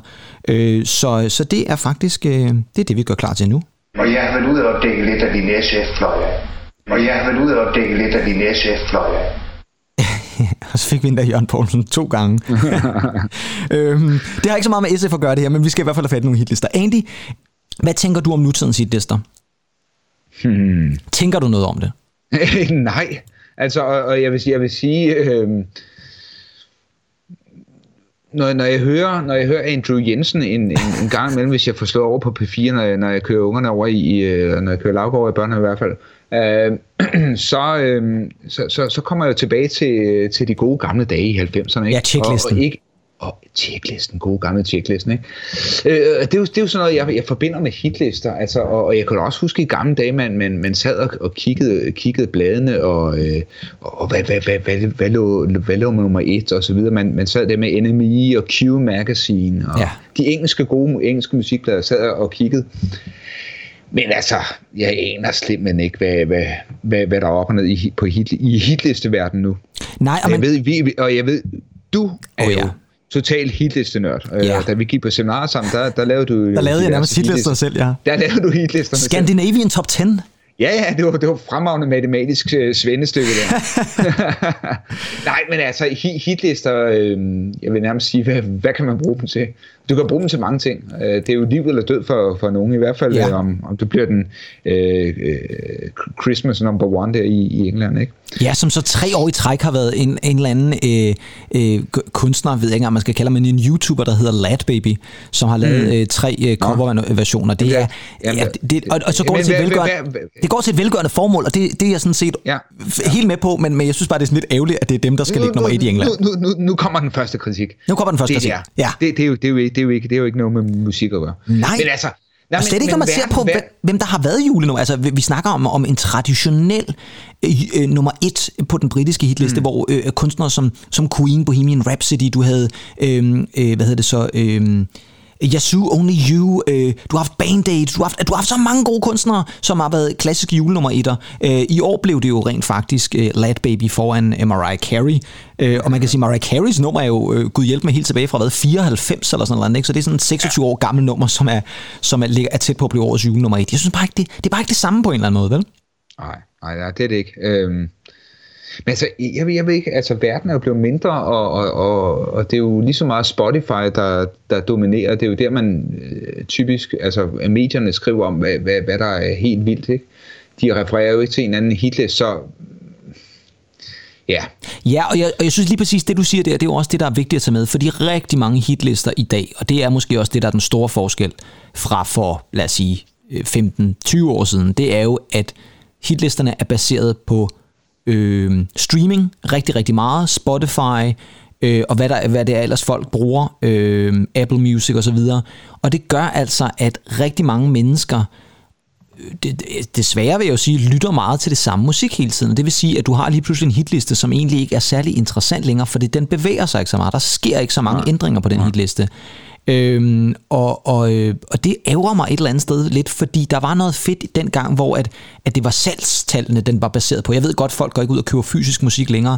Øh, så, så det er faktisk øh, det, er det, vi gør klar til nu. Og jeg har været ude og dække lidt af din SF-fløje. Og jeg har været ude og dække lidt af din SF-fløje. <laughs> og så fik vi endda Jørgen Poulsen to gange. <laughs> øhm, det har ikke så meget med SF at gøre det her, men vi skal i hvert fald have fat i nogle hitlister. Andy, hvad tænker du om nutidens hitlister? Hmm. Tænker du noget om det? <laughs> Nej, altså, og, og jeg vil sige, jeg vil sige øh, når, når, jeg hører, når jeg hører Andrew Jensen en, en, en gang imellem, hvis jeg får slået over på P4, når jeg, når jeg kører ungerne over i, øh, når jeg kører lavgård i børnene i hvert fald, øh, <clears throat> så, øh, så, så, så kommer jeg tilbage til, til de gode gamle dage i 90'erne. Ikke? Ja, checklisten. Og, og ikke, og checklisten, gode gamle checklisten, ikke? Øh, det, er jo, det er jo sådan noget, jeg, jeg forbinder med hitlister, altså, og, og jeg kan også huske i gamle dage, man, man, man sad og, og kiggede, kiggede bladene, og, øh, og hvad, hvad, hvad, hvad, hvad, lå, hvad lå nummer et, og så videre. Man, man sad der med NME og Q Magazine, og ja. de engelske gode engelske musikblader sad og kiggede. Men altså, jeg aner simpelthen ikke, hvad, hvad, hvad, hvad der er op og ned i, på hit, i hitlisteverdenen nu. Nej, og, jeg ved, vi, og jeg ved, du er oh, ja. jo total hitlistenørd. Øh, ja. Da vi gik på seminar sammen, der, der lavede du... Der lavede jeg nærmest hitlister selv, ja. Der lavede du hitlister Scandinavian Top 10. Ja, ja, det var, det var fremragende matematisk øh, svendestykke der. <laughs> Nej, men altså, hitlister, øh, jeg vil nærmest sige, hvad, hvad kan man bruge dem til? Du kan bruge dem til mange ting. Øh, det er jo liv eller død for, for nogen, i hvert fald ja. Øh, om, om du bliver den øh, øh, Christmas number one der i, i England, ikke? Ja, som så tre år i træk har været en, en eller anden øh, øh, kunstner, ved jeg ikke om man skal kalde men en YouTuber, der hedder Lad Baby, som har lavet mm. øh, tre øh, coverversioner. Det er, ja, ja, det, og, og så går det til velgørende, det går til et velgørende formål, og det, det er jeg sådan set ja, ja. helt med på, men, men jeg synes bare, det er sådan lidt ærgerligt, at det er dem, der skal nu, ligge nummer et i England. Nu, nu, nu, nu kommer den første kritik. Nu kommer den første det, kritik. Ja. Det, det, er jo, det, er jo, det, er jo ikke, det er jo ikke noget med musik at gøre. Nej. Men altså, Nej, og slet ikke, når man ser på, hvad, hvem der har været julenummer. Altså, vi, vi snakker om, om en traditionel øh, øh, nummer et på den britiske hitliste, mm. hvor øh, kunstnere som, som Queen, Bohemian Rhapsody, du havde, øh, øh, hvad hedder det så... Øh, Yazoo, Only You, øh, du har haft Band Aid, du har haft, du har haft så mange gode kunstnere, som har været klassiske julenummer etter. Øh, I år blev det jo rent faktisk øh, Lad Baby foran øh, Mariah Carey. Øh, og man kan sige, Mariah Careys nummer er jo, øh, gud hjælp mig helt tilbage fra hvad, 94 eller sådan noget, ikke? så det er sådan et 26 år gammelt nummer, som er, som er, er tæt på at blive årets julenummer 1. Jeg synes bare ikke, det, det er bare ikke det samme på en eller anden måde, vel? Nej, nej, det er det ikke. Øhm, men altså, jeg, jeg ved ikke, altså verden er jo blevet mindre, og, og, og, og det er jo lige så meget Spotify, der, der dominerer. Det er jo der, man øh, typisk, altså medierne skriver om, hvad, hvad, hvad der er helt vildt, ikke? De refererer jo ikke til en anden hitlist, så Ja. Ja, og jeg, og jeg synes lige præcis, det du siger der, det er jo også det, der er vigtigt at tage med, fordi rigtig mange hitlister i dag, og det er måske også det, der er den store forskel fra for, lad os sige, øh, 15-20 år siden, det er jo, at hitlisterne er baseret på øh, streaming rigtig, rigtig meget. Spotify, øh, og hvad, der, hvad det er ellers folk bruger, øh, Apple Music osv. Og, og det gør altså, at rigtig mange mennesker, øh, det, desværre vil jeg jo sige, lytter meget til det samme musik hele tiden. Det vil sige, at du har lige pludselig en hitliste, som egentlig ikke er særlig interessant længere, fordi den bevæger sig ikke så meget. Der sker ikke så mange ændringer på den hitliste. Øhm, og, og, øh, og det ærger mig et eller andet sted lidt, fordi der var noget fedt den gang, hvor at, at det var salgstallene, den var baseret på. Jeg ved godt, folk går ikke ud og køber fysisk musik længere,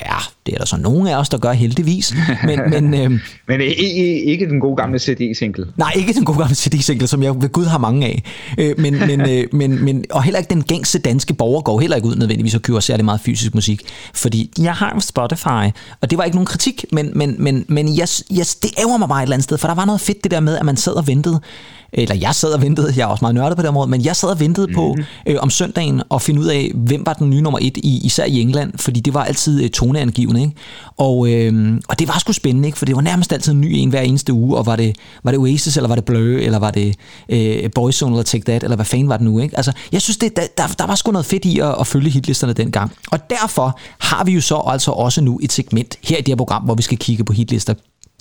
Ja, det er der så nogen af os, der gør heldigvis. Men, <laughs> men, øhm, men ikke den gode gamle CD-single. Nej, ikke den gode gamle CD-single, som jeg ved Gud har mange af. Øh, men, <laughs> men, øh, men, men, og heller ikke den gængse danske borger går heller ikke ud nødvendigvis og køber særlig meget fysisk musik. Fordi jeg har Spotify, og det var ikke nogen kritik, men, men, men, men jeg, jeg, det ærger mig bare et eller andet sted, for der var noget fedt det der med, at man sad og ventede eller jeg sad og ventede, jeg er også meget nørdet på den måde, men jeg sad og ventede mm-hmm. på mhm. øh, om søndagen at finde ud af, hvem var den nye nummer et, i, især i England, fordi det var altid øh, toneangivende, ikke? Og, øh, og det var sgu spændende, ikke? for det var nærmest altid en ny en hver eneste uge, og var det, var det Oasis, eller var det Blur, eller var det øh, Boyzone, eller Take That, eller hvad fanden var det nu, ikke? Altså, jeg synes, det, der, der, der var sgu noget fedt i at, at følge hitlisterne dengang. Og derfor har vi jo så altså også nu et segment her i det her program, hvor vi skal kigge på hitlister.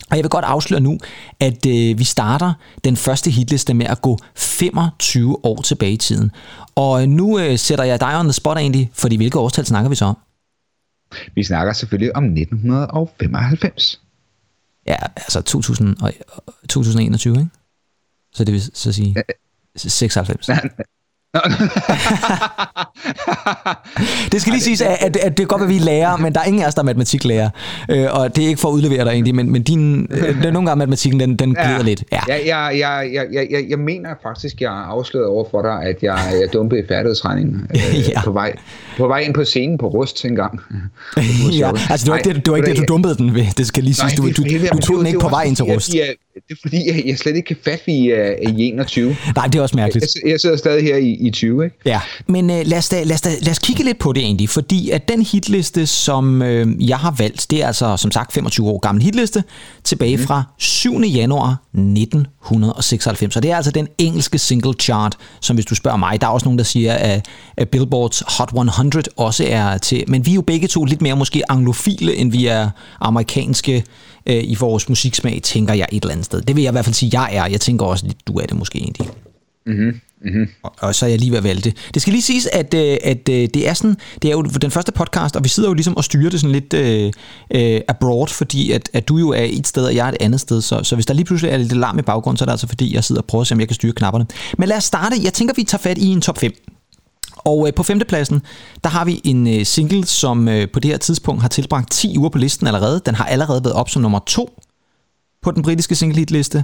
Og jeg vil godt afsløre nu, at øh, vi starter den første hitliste med at gå 25 år tilbage i tiden. Og nu øh, sætter jeg dig on the spot egentlig, fordi hvilke årstal snakker vi så om? Vi snakker selvfølgelig om 1995. Ja, altså 2000 og, 2021, ikke? Så det vil så sige 96. <laughs> det skal lige siges, at, at, at det er godt, at vi er lærer, men der er ingen af os, der er matematiklærer. Øh, og det er ikke for at udlevere dig egentlig, men, men din, øh, er nogle gange matematikken, den, den glider ja. lidt. Ja. Ja, jeg, jeg, jeg, jeg, jeg, jeg mener faktisk, jeg har afsløret over for dig, at jeg, jeg dumpede i færdighedsregning <laughs> øh, ja. på, vej, på vej ind på scenen på Rust en gang. <laughs> ja, altså det var ikke det, det, var ikke det, du dumpede den ved. Det skal lige siges. Du, du, du, tog den ikke på vej ind til Rust. Jeg, det er fordi, jeg, jeg slet ikke kan fatte i, uh, i 21. Nej, det er også mærkeligt. Jeg, jeg sidder stadig her i, i 20, ikke? Ja, men uh, lad, os da, lad, os da, lad os kigge lidt på det egentlig, fordi at den hitliste, som uh, jeg har valgt, det er altså som sagt 25 år gammel hitliste, tilbage mm. fra 7. januar 1996. Og det er altså den engelske single chart, som hvis du spørger mig, der er også nogen, der siger, at, at Billboards Hot 100 også er til, men vi er jo begge to lidt mere måske anglofile, end vi er amerikanske øh, i vores musiksmag, tænker jeg et eller andet sted. Det vil jeg i hvert fald sige, jeg er. Jeg tænker også, at du er det måske egentlig. Mm-hmm. Mm-hmm. Og, og så er jeg lige ved at vælge det. Det skal lige siges, at, øh, at øh, det er sådan, det er jo den første podcast, og vi sidder jo ligesom og styrer det sådan lidt øh, øh, abroad, fordi at, at du jo er et sted, og jeg er et andet sted. Så, så hvis der lige pludselig er lidt larm i baggrunden, så er det altså fordi, jeg sidder og prøver at se, om jeg kan styre knapperne. Men lad os starte. Jeg tænker, vi tager fat i en top 5. Og øh, på femtepladsen, der har vi en øh, single, som øh, på det her tidspunkt har tilbragt 10 uger på listen allerede. Den har allerede været op som nummer 2 på den britiske single hit liste.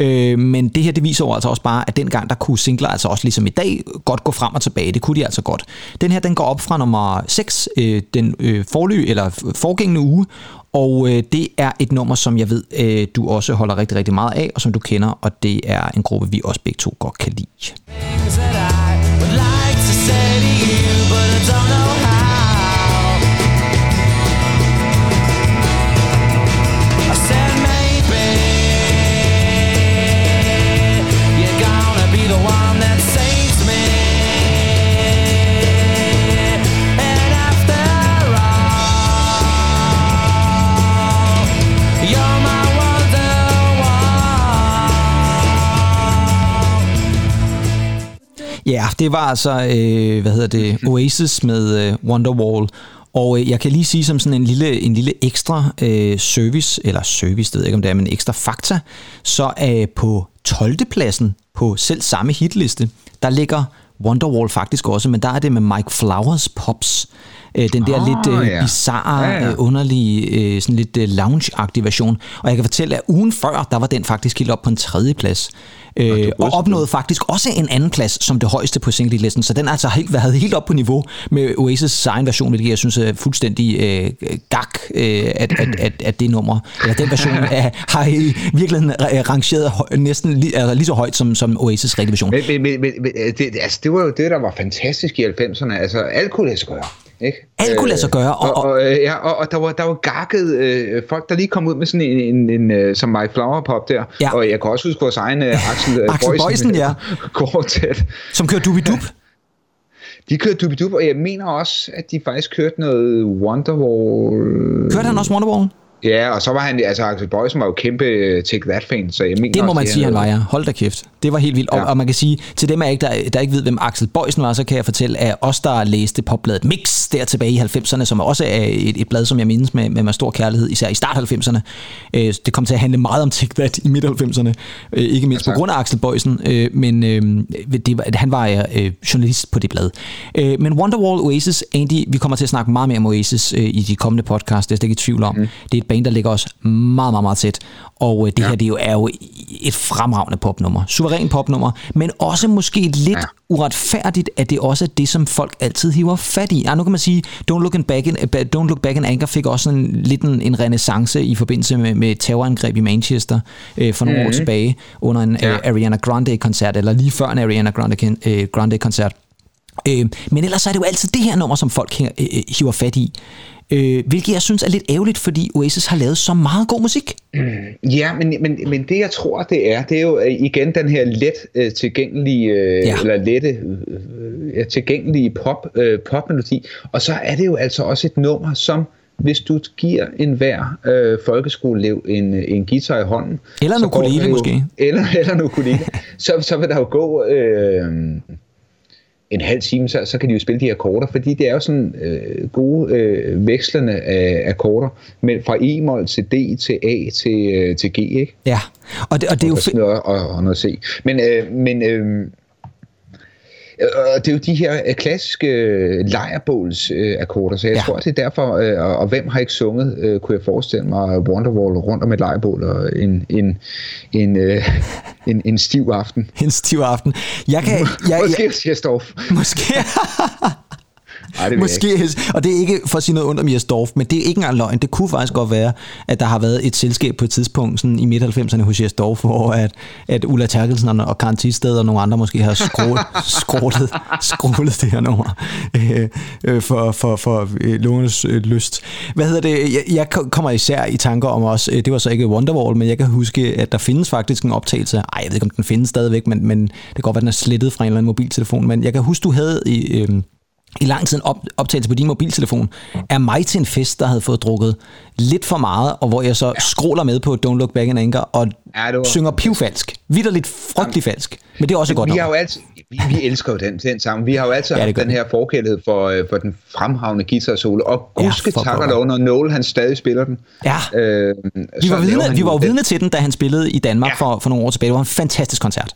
Øh, men det her, det viser jo altså også bare, at dengang der kunne singler altså også ligesom i dag godt gå frem og tilbage. Det kunne de altså godt. Den her, den går op fra nummer 6, øh, den øh, forly, eller forgængende uge, og øh, det er et nummer, som jeg ved, øh, du også holder rigtig, rigtig meget af, og som du kender, og det er en gruppe, vi også begge to godt kan lide. Ja, det var altså, øh, hvad hedder det, Oasis med øh, Wonderwall. Og øh, jeg kan lige sige som sådan en lille, en lille ekstra øh, service, eller service, det ved jeg ikke om det er, men ekstra fakta, så øh, på 12. pladsen på selv samme hitliste, der ligger Wonderwall faktisk også, men der er det med Mike Flowers Pops. Øh, den der oh, lidt øh, ja. bizarre, ja, ja. Øh, underlige, øh, sådan lidt øh, lounge-agtige version. Og jeg kan fortælle, at ugen før, der var den faktisk helt op på en tredje plads. Øh, og opnåede faktisk også en anden plads som det højeste på single-listen, så den har altså helt, været helt op på niveau med Oasis' egen version, hvilket jeg synes er fuldstændig øh, gak, øh, at, at, at, at det nummer, eller den version, <laughs> er, har i virkeligheden rangeret næsten lige, altså lige så højt som, som Oasis' rigtige version. Men, men, men, men det, altså, det var jo det, der var fantastisk i 90'erne, altså alt kunne lade sig gøre. Ikke? Alt kunne lade sig gøre. Og, og, og, ja, og, og der var, der var gakket øh, folk, der lige kom ud med sådan en, en, en, en som My Flower Pop der. Ja. Og jeg kan også huske vores egen øh, Axel, Axel Boysen, Boysen ja. <laughs> Quartet. Som kører Dubidup. De kørte Dubidup, og jeg mener også, at de faktisk kørte noget Wonderwall. Kørte han også Wonderwall? Ja, og så var han, altså Axel Bøjsen var jo kæmpe uh, Take That-fan, så jeg mener Det må også, man sige, han var, ja. Hold da kæft. Det var helt vildt. Ja. Og, og man kan sige, til dem, af ikke, der, der ikke ved, hvem Axel Bøjsen var, så kan jeg fortælle, at os, der læste popbladet Mix der tilbage i 90'erne, som også er et, et blad, som jeg mindes med, med, med stor kærlighed, især i start 90'erne. Øh, det kom til at handle meget om Take That i midt 90'erne. Øh, ikke mindst på tak. grund af Axel Bøjsen, øh, men øh, det var, han var øh, journalist på det blad. Øh, men Wonderwall Oasis, Andy, vi kommer til at snakke meget mere om Oasis øh, i de kommende podcasts, det er jeg ikke i tvivl om. Mm. Det er et band, der ligger os meget, meget, meget tæt. Og øh, det ja. her det er, jo, er jo et fremragende popnummer. Suveræn popnummer, men også måske lidt ja. uretfærdigt, at det også er det, som folk altid hiver fat i. Ja, nu kan man sige, Don't Look, in back in, Don't Look Back in Anger fik også en, lidt en, en renaissance i forbindelse med, med terrorangreb i Manchester øh, for nogle mm-hmm. år tilbage under en ja. øh, Ariana Grande-koncert, eller lige før en Ariana Grande, øh, Grande-koncert. Øh, men ellers er det jo altid det her nummer, som folk øh, øh, hiver fat i. Øh, hvilket jeg synes er lidt ærgerligt, fordi Oasis har lavet så meget god musik. Ja, men, men, men det jeg tror, det er, det er jo øh, igen den her let øh, tilgængelige, øh, Ja. eller lette øh, ja, tilgængelige pop, øh, popmelodi. Og så er det jo altså også et nummer, som hvis du giver enhver øh, folkeskoleelev en, en guitar i hånden... Eller en ukulele måske. <laughs> Eller, eller en ukulele. <laughs> så, så vil der jo gå... Øh, en halv time, så, så kan de jo spille de akkorder, fordi det er jo sådan øh, gode øh, vekslende af akkorder, men fra E-mol til D til A til, øh, til G, ikke? Ja, og det, og det er jo Og, noget, og, og noget C. Men, øh, men øh, og det er jo de her øh, klassiske øh, lejrbåls øh, akkorder, så jeg Ja. tror, det er derfor, øh, og, og hvem har ikke sunget, øh, kunne jeg forestille mig, Wonderwall rundt om et lejrbål og en, en, en, øh, en, en stiv aften. En stiv aften. Jeg kan... Jeg, Måske jeg, siger Storff. måske... <laughs> Ej, det. Måske, og det er ikke for at sige noget ondt om Jes Dorf, men det er ikke engang løgn. Det kunne faktisk godt være, at der har været et selskab på et tidspunkt sådan i midt-90'erne hos Jes Dorf, hvor at, at Ulla Terkelsen og Karen Tisted og nogle andre måske har skrålet, <laughs> skrålet, skrålet det her nummer øh, øh, for, for, for øh, lungernes øh, lyst. Hvad hedder det? Jeg, jeg kommer især i tanker om også, det var så ikke Wonderwall, men jeg kan huske, at der findes faktisk en optagelse. Ej, jeg ved ikke, om den findes stadigvæk, men, men det kan godt være, den er slettet fra en eller anden mobiltelefon. Men jeg kan huske, du havde i... Øh, i lang tid en op, optagelse på din mobiltelefon af mig til en fest, der havde fået drukket lidt for meget, og hvor jeg så ja. skråler med på Don't Look Back in Anger og Ja, var- synger pivfalsk. Vidderligt frygtelig falsk. Men det er også et godt vi har nummer. jo altid, vi, vi elsker jo den, den sammen. Vi har jo altid Ja, haft den her forkærlighed for, øh, for den fremhavne guitar solo. Og gudske ja, takker lov, når Noel han stadig spiller den. Ja. Øh, Vi var, vidne, vi var jo vidne til den, da han spillede i Danmark. Ja. for, for nogle år tilbage. Det var en fantastisk koncert.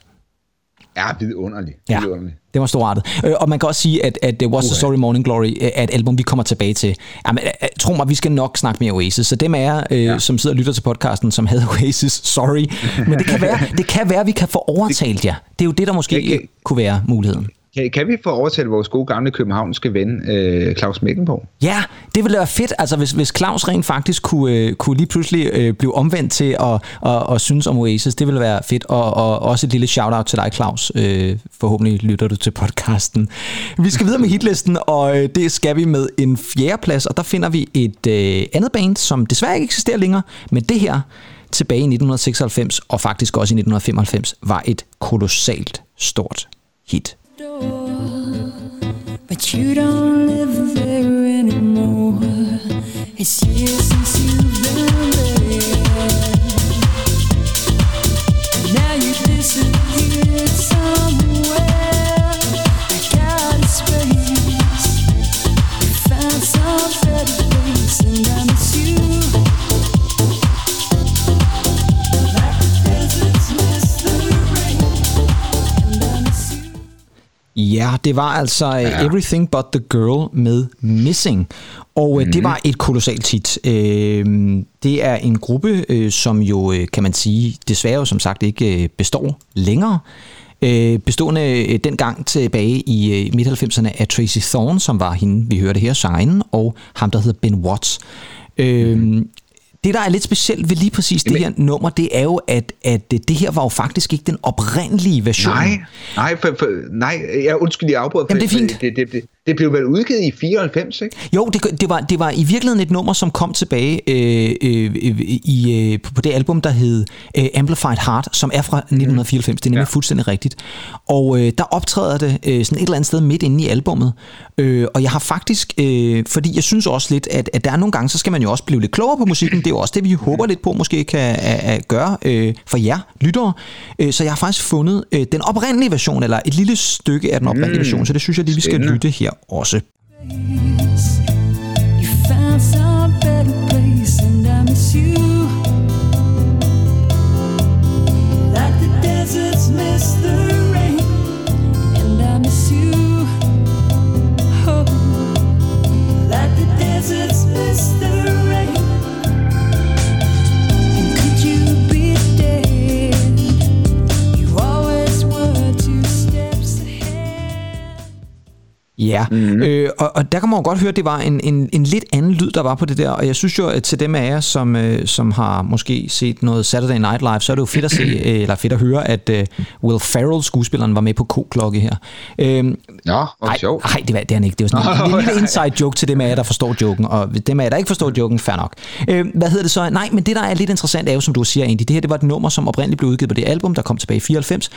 Ja, vidunderlig. Ja, vidunderlig. det var storartet. Øh, Og man kan også sige, at, at What's the Story Morning Glory øh, er et album, vi kommer tilbage til. Jamen, øh, øh, tro mig, vi skal nok snakke mere Oasis. Så dem af jer, øh, ja. som sidder og lytter til podcasten, som havde <laughs> Oasis, sorry. Men det kan være, <laughs> det kan være at vi kan få overtalt jer. Det er jo det, der måske Det kan- kunne være muligheden. Kan, kan vi få overtalt vores gode gamle københavnske ven, øh, Claus Mækkenborg? Ja, det ville være fedt, altså hvis, hvis Claus rent faktisk kunne, øh, kunne lige pludselig øh, blive omvendt til at, at, at synes om Oasis, det ville være fedt, og, og også et lille shout-out til dig, Claus. Øh, forhåbentlig lytter du til podcasten. Vi skal videre med hitlisten, og øh, det skal vi med en fjerdeplads, og der finder vi et øh, andet band, som desværre ikke eksisterer længere, men det her tilbage i 1996, og faktisk også i 1995, var et kolossalt stort hit. But you don't live there anymore. It's years since you've been there. Now you somewhere. Got a space. You found some better place, and I Ja, det var altså ja. Everything But The Girl med Missing. Og mm. det var et kolossalt hit. Øh, det er en gruppe, øh, som jo, øh, kan man sige, desværre som sagt ikke øh, består længere. Øh, bestående øh, dengang tilbage i øh, midt-90'erne af Tracy Thorn, som var hende, vi hørte her, sangeren, og ham, der hedder Ben Watts. Øh, Mhm. Det, der er lidt specielt ved lige præcis det her nummer, det er jo, at, at det her var jo faktisk ikke den oprindelige version. Nej, nej, for, for, nej, jeg undskyld, jeg afbryder. Jamen, det er fint. Det, det, det, det blev vel udgivet i 94, ikke? Jo, det, det, var, det var i virkeligheden et nummer, som kom tilbage øh, øh, i, øh, på det album, der hed øh, Amplified Heart, som er fra 1994. Det er nemlig ja. fuldstændig rigtigt. Og øh, der optræder det øh, sådan et eller andet sted midt inde i albummet. Øh, og jeg har faktisk, øh, fordi jeg synes også lidt, at, at der er nogle gange, så skal man jo også blive lidt klogere på musikken. Det er jo også det, vi håber lidt på, måske kan at, at gøre øh, for jer lyttere. Øh, så jeg har faktisk fundet øh, den oprindelige version, eller et lille stykke af den oprindelige mm. version, så det synes jeg lige, vi skal lytte her også. You found some better place, and I miss you. Ja, mm-hmm. øh, og, og der kan man jo godt høre, at det var en, en, en lidt anden lyd, der var på det der, og jeg synes jo, at til dem af jer, som, øh, som har måske set noget Saturday Night Live, så er det jo fedt at se, øh, eller fedt at høre, at øh, Will Ferrell, skuespilleren, var med på K-klokke her. Øh, Nå, hvor sjovt. nej, det, var, det er han ikke. Det var sådan en, en <laughs> lille ja, ja. inside joke til dem af jer, der forstår joken, og dem af jer, der ikke forstår joken, fair nok. Øh, hvad hedder det så? Nej, men det, der er lidt interessant, er jo, som du siger, Andy, det her det var et nummer, som oprindeligt blev udgivet på det album, der kom tilbage i 94.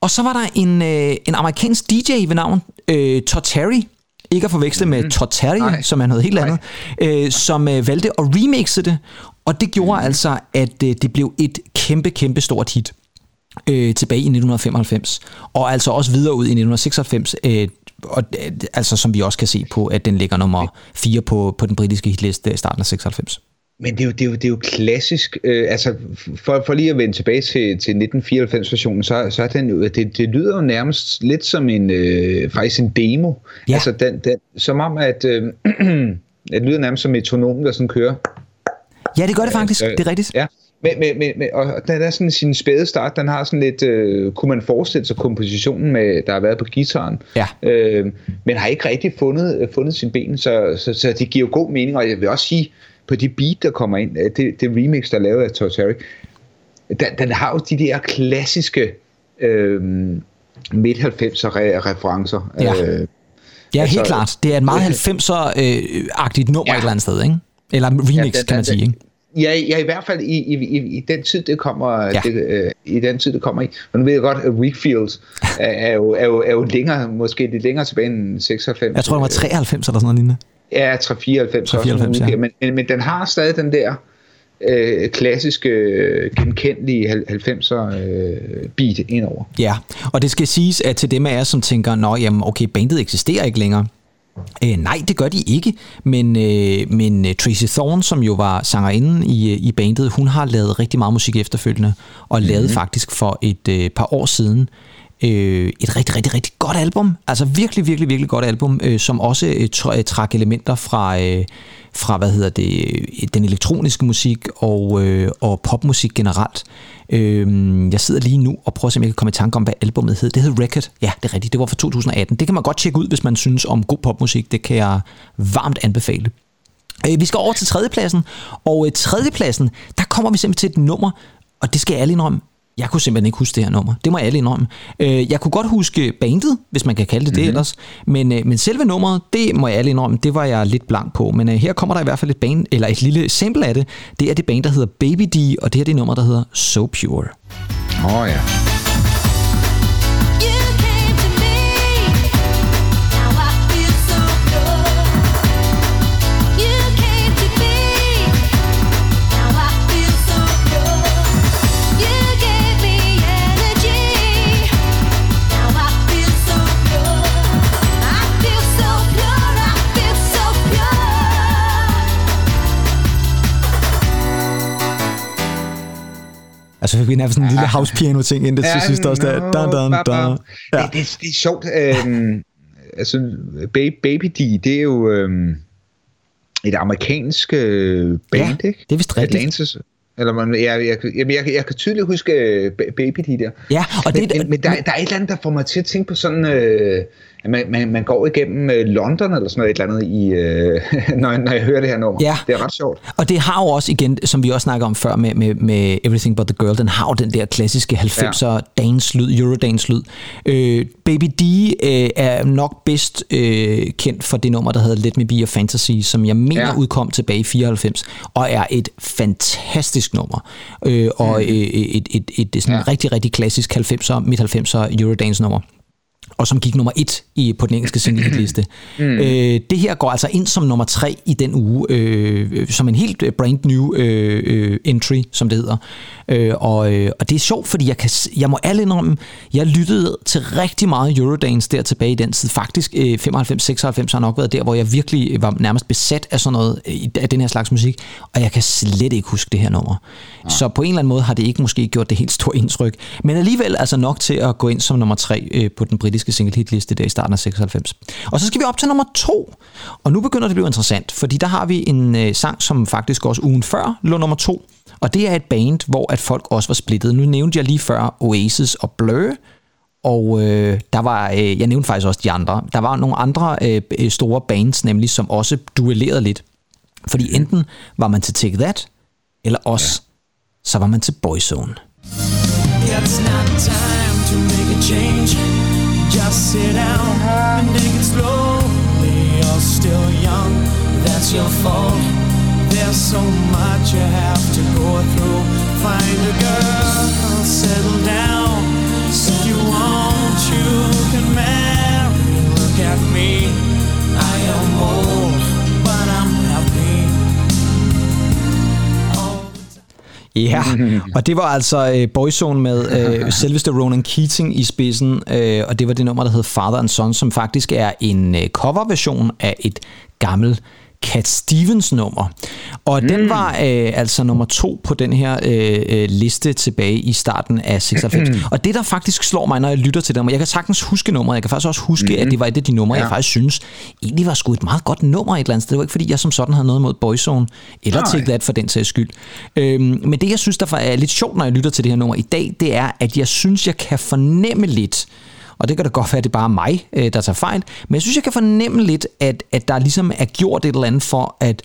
Og så var der en, øh, en amerikansk DJ ved navn øh, Todd Terry, ikke at forveksle med Todd Terry, Nej. som er noget helt andet, øh, som øh, valgte at remixe det, og det gjorde altså, at øh, det blev et kæmpe, kæmpe stort hit øh, tilbage i 1995, og altså også videre ud i 1996, øh, og, øh, altså som vi også kan se på, at den ligger nummer 4 på, på den britiske hitliste i starten af 96. Men det er jo, det er jo, det er jo klassisk, øh, altså for, for lige at vende tilbage til, til 1994-versionen, så, så er den jo, det, det lyder jo nærmest lidt som en, øh, faktisk en demo. Ja. Altså den, den, som om, at øh, <clears throat> det lyder nærmest som et metronom, der sådan kører. Ja, det gør det faktisk, Øh, det er rigtigt. Ja, men, men, men, men og den er sådan sin spæde start, den har sådan lidt, øh, kunne man forestille sig kompositionen med, der har været på gitaren, Ja. øh, men har ikke rigtig fundet, øh, fundet sin ben, så, så, så det giver jo god mening, og jeg vil også sige, på de beat, der kommer ind, øh, det, det remix, der er lavet af Todd Terry, den, den har jo de der klassiske øh, midt-90'er re- referencer. Ja. Øh, Ja, altså- helt klart. Det er et meget 90'er-agtigt nummer Ja. et eller andet sted, ikke? Eller remix, Ja, den- kan man sige, ikke? Ja, ja, i hvert fald i, i, i, i den tid, det kommer, Ja. det, øh, i den tid, det kommer i. Men nu ved jeg godt, at Weekfield er, er, jo, er, jo, er jo længere, måske lidt længere tilbage end 96. Jeg tror, det var 93 eller sådan noget lignende. Ja, 394. 394, ja. men, men, men den har stadig den der øh, klassiske, øh, genkendelige 90'er øh, beat indover. Ja, og det skal siges, at til dem af jer, som tænker, nå, jamen, okay, bandet eksisterer ikke længere. Øh, nej, det gør de ikke, men, øh, men øh, Tracy Thorn, som jo var sangerinden i, øh, i bandet, hun har lavet rigtig meget musik efterfølgende, og mm-hmm. lavede faktisk for et øh, par år siden øh, et rigtig, rigtig, rigtig godt album. Altså virkelig, virkelig, virkelig godt album, øh, som også øh, tr- øh, trak elementer fra, øh, fra, hvad hedder det, øh, den elektroniske musik og, øh, og popmusik generelt. Øh, jeg sidder lige nu og prøver at se, om jeg kan komme i tanke om, hvad albumet hed. Det hed Record. Ja, det er rigtigt. Det var fra 2018. Det kan man godt tjekke ud, hvis man synes om god popmusik. Det kan jeg varmt anbefale. Øh, Vi skal over til tredjepladsen, og øh, tredjepladsen, der kommer vi simpelthen til et nummer, og det skal jeg ærligt indrømme, jeg kunne simpelthen ikke huske det her nummer. Det må jeg ærligt indrømme. Øh, Jeg kunne godt huske bandet, hvis man kan kalde det det mm-hmm. ellers, men, øh, men selve nummeret, det må jeg ærligt indrømme, det var jeg lidt blank på. Men øh, her kommer der i hvert fald et band, eller et lille sample af det. Det er det band, der hedder Baby D, og det her det er nummer, der hedder So Pure. Åh oh, ja. Altså fik vi nærmest sådan en lille house piano ting ind det til sidst også. Der. Dun, dun, dun. Ja. Det, det, det er sjovt. Øhm, altså, Baby, Baby D, det er jo øhm, et amerikansk øh, band, Ja, ikke? det er vist rigtigt. Atlantis. Eller man, jeg, jeg, jeg, jeg, jeg kan tydeligt huske øh, Ba- Baby de der. Ja, og det- men, men, men der, der er et eller andet, der får mig til at tænke på sådan, øh, man, man, man går igennem øh, London eller sådan noget, et eller andet, i, øh, <laughs> når, jeg- når jeg hører det her nummer. Ja. Det er ret sjovt. Og det har jo også igen, som vi også snakker om før med, med, med Everything But The Girl, den har jo den der klassiske 90'er ja. dance-lyd, Eurodance-lyd. Øh, Baby D øh, er nok bedst øh, kendt for det nummer, der hedder Let Me Be Your Fantasy, som jeg mener ja. Udkom tilbage i 94, og er et fantastisk nummer. Øh, og øh, et, et, et, et sådan ja. Rigtig, rigtig klassisk 90'er, midt-90'er Eurodance-nummer og som gik nummer et i, på den engelske singlehitliste. <clears throat> Mm. Øh, det her går altså ind som nummer tre i den uge, øh, øh, som en helt øh, brand new øh, øh, entry, som det hedder. Øh, og, øh, og det er sjovt, fordi jeg, kan, jeg må alle indrømme, jeg lyttede til rigtig meget Eurodance der tilbage i den tid. Faktisk øh, 95-96 har nok været der, hvor jeg virkelig var nærmest besat af sådan noget, af den her slags musik, og jeg kan slet ikke huske det her nummer. Ja. Så på en eller anden måde har det ikke måske gjort det helt store indtryk, men alligevel altså nok til at gå ind som nummer tre øh, på den britiske single hitliste der i starten af 96. Og så skal vi op til nummer to, og nu begynder det at blive interessant, fordi der har vi en øh, sang, som faktisk også ugen før lå nummer to, og det er et band, hvor at folk også var splittet. Nu nævnte jeg lige før Oasis og Blur, og øh, der var, øh, jeg nævnte faktisk også de andre, der var nogle andre øh, øh, store bands nemlig, som også duellerede lidt. Fordi enten var man til Take That, eller også, så var man til Boyzone. It's not time to make a change. Just sit down and take it slowly. You're still young, that's your fault. There's so much you have to go through. Find a girl, settle down. If you want, you Ja, <laughs> og det var altså øh, Boyzone med øh, selveste Ronan Keating i spidsen, øh, og det var det nummer, der hed Father and Son, som faktisk er en øh, coverversion af et gammelt Cat Stevens nummer. Og mm. den var øh, altså nummer to på den her øh, øh, liste tilbage i starten af 96. og det, der faktisk slår mig, når jeg lytter til det nummer, jeg kan sagtens huske nummeret, jeg kan faktisk også huske, mm. at det var et af de numre, ja. jeg faktisk synes egentlig var sgu et meget godt nummer et eller andet sted. Det var ikke, fordi jeg som sådan havde noget mod Boyzone, eller Nej. Take That for den sags skyld. Øhm, men det, jeg synes, der er lidt sjovt, når jeg lytter til det her nummer i dag, det er, at jeg synes, jeg kan fornemme lidt, og det kan da godt være, at det er bare mig, øh, der tager fejl, men jeg synes, jeg kan fornemme lidt, at, at der ligesom er gjort et eller andet for at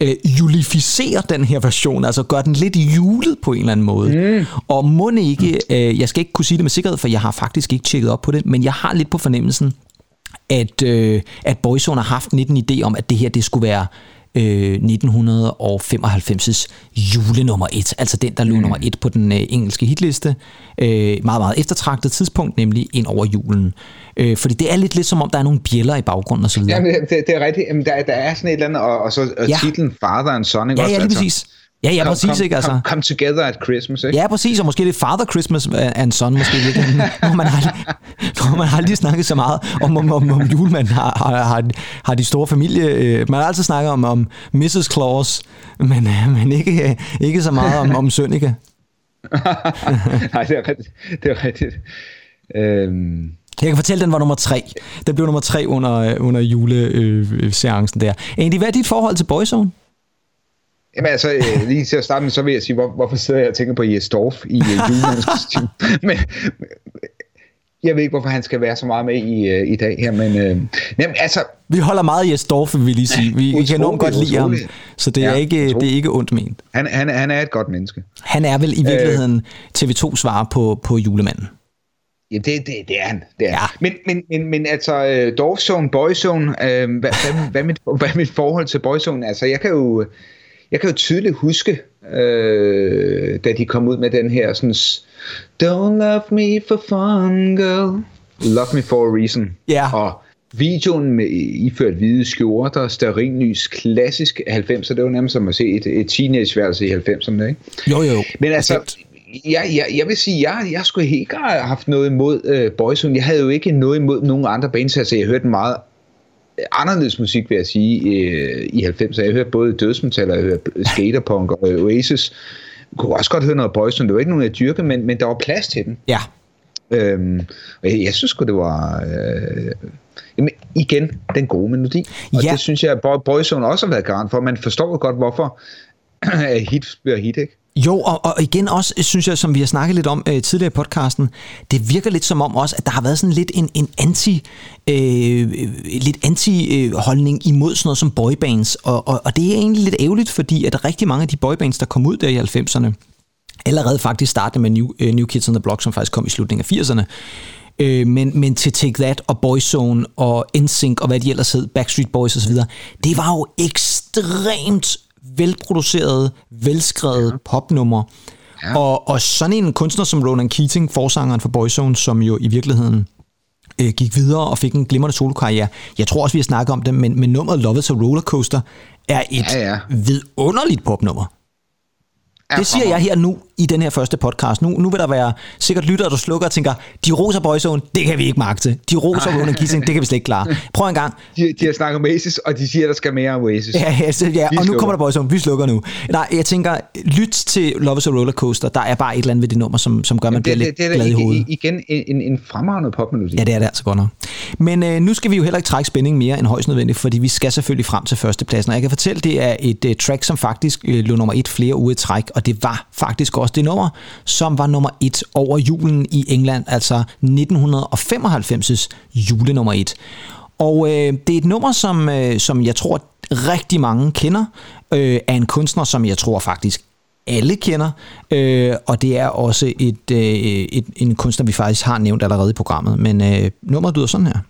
øh, julificere den her version, altså gøre den lidt julet på en eller anden måde. Mm. Og må ikke, øh, jeg skal ikke kunne sige det med sikkerhed, for jeg har faktisk ikke tjekket op på det, men jeg har lidt på fornemmelsen, at, øh, at Boyzone har haft lidt en idé om, at det her det skulle være øh, 1995's julenummer 1, altså den, der lå mm. nummer 1 på den øh, engelske hitliste. Øh, meget, meget eftertragtet tidspunkt, nemlig ind over julen. Øh, fordi det er lidt lidt som om, der er nogle bjæller i baggrunden osv. Ja, det, det, det er rigtigt. Jamen, der, der er sådan et eller andet, og, og så og Ja. titlen Father and Son, ikke ja, også? ja, lige præcis. Ja, ja, præcis, come, ikke? Altså. Come, come together at Christmas, ikke? Ja, præcis, og måske lidt Father Christmas and Son, måske lidt. <laughs> Når man har, når man aldrig snakket så meget om, om, om, om julemanden har, har, har, har de store familie. øh, Man har altid snakket om, om Mrs. Claus, men, øh, men ikke, ikke så meget om, om Sønneke. <laughs> Nej, det er rigtigt. Det er rigtigt. Øhm, Jeg kan fortælle, at den var nummer tre. Den blev nummer tre under, øh, under juleseancen der. Andy, hvad er dit forhold til Boyzone? Jamen altså, øh, lige til at starte med, så vil jeg sige, hvor, hvorfor sidder jeg og tænker på Jes Dorf i uh, julemandens kostume? men, jeg ved ikke, hvorfor han skal være så meget med i, uh, i dag her, men øh, jamen, altså, Vi holder meget i Jesdorf, vil vi lige sige. Vi, vi kan enormt godt lide ham, så det er, Ja, ikke, det er ikke ondt ment. han, han, han er et godt menneske. Han er vel i virkeligheden TV2 svar på, på julemanden. Ja, det, det, det er han. Det er. Ja. Men, men, men, men altså, øh, Dorfzone, Boyzone, øh, hvad, hvad, hvad, mit, hvad mit forhold til Boyzone? Altså, jeg kan jo, jeg kan jo tydeligt huske, øh, da de kom ud med den her sådan, Don't love me for fun, girl. Love me for a reason. Ja. Og videoen med iført hvide skjorter, stearinlys, klassisk 90'er, det var nærmest som at se et, et teenageværelse i 90'erne, ikke? Jo, jo. Men altså, jeg, jeg, jeg vil sige, jeg, jeg skulle helt have haft noget imod øh, Boyzone. Jeg havde jo ikke noget imod nogen andre bands, altså jeg hørte meget anderledes musik, vil jeg sige, øh, i 90'erne. Jeg hørte både dødsmetal, og jeg hørte skaterpunk og øh, Oasis. Jeg kunne også godt høre noget Boyzone. Det var ikke nogen, jeg dyrkede, men, men der var plads til den. Ja, Øhm, og jeg, jeg synes det var... Øh, jamen, igen, den gode melodi. Og Ja. det synes jeg, at Boy- Boyzone også har været garant for. Man forstår godt, hvorfor <clears throat> hit bliver hit, ikke? Jo, og, og igen også, synes jeg, som vi har snakket lidt om øh, tidligere i podcasten, det virker lidt som om også, at der har været sådan lidt en, en anti, øh, øh lidt anti-holdning øh, imod sådan noget som boybands, og, og, og det er egentlig lidt ærgerligt, fordi at rigtig mange af de boybands, der kom ud der i 90'erne, allerede faktisk startede med New, øh, New Kids on the Block, som faktisk kom i slutningen af 80'erne, øh, men, men til Take That og Boyzone og NSYNC og hvad de ellers hed, Backstreet Boys osv., det var jo ekstremt velproducerede, velskrevet popnummer. Ja. Og, og sådan en kunstner som Ronan Keating, forsangeren for Boyzone, som jo i virkeligheden øh, gik videre og fik en glimrende solokarriere. Jeg tror også, vi har snakket om det, men, men nummeret Love is a Rollercoaster er et Ja, ja. vidunderligt popnummer. Ja, Det siger jeg her nu i den her første podcast. Nu, nu vil der være sikkert lyttere, der slukker og tænker, de roser Boyzone, det kan vi ikke magte. De roser Ronan Keating, det kan vi slet ikke klare. Prøv en gang. De, de har snakket om Oasis, og de siger, der skal mere om Oasis. Ja, ja, så, ja Vi og nu kommer der Boyzone, vi slukker nu. Nej, jeg tænker, lyt til Love is a Rollercoaster. Der er bare et eller andet ved det nummer, som, som gør, at man bliver det, lidt det, det glad i hovedet. igen en, en, en fremragende popmelodi. Ja, det er det altså godt nok. Men øh, nu skal vi jo heller ikke trække spænding mere end højst nødvendigt, fordi vi skal selvfølgelig frem til førstepladsen. Og jeg kan fortælle, det er et øh, track, som faktisk øh, lå nummer et flere uger i træk, og det var faktisk også det nummer, som var nummer et over julen i England, altså 1995's julenummer et. Og øh, det er et nummer, som, øh, som jeg tror rigtig mange kender, øh, af en kunstner, som jeg tror faktisk alle kender, øh, og det er også et, øh, et, en kunstner, vi faktisk har nævnt allerede i programmet. Men øh, nummeret lyder sådan her.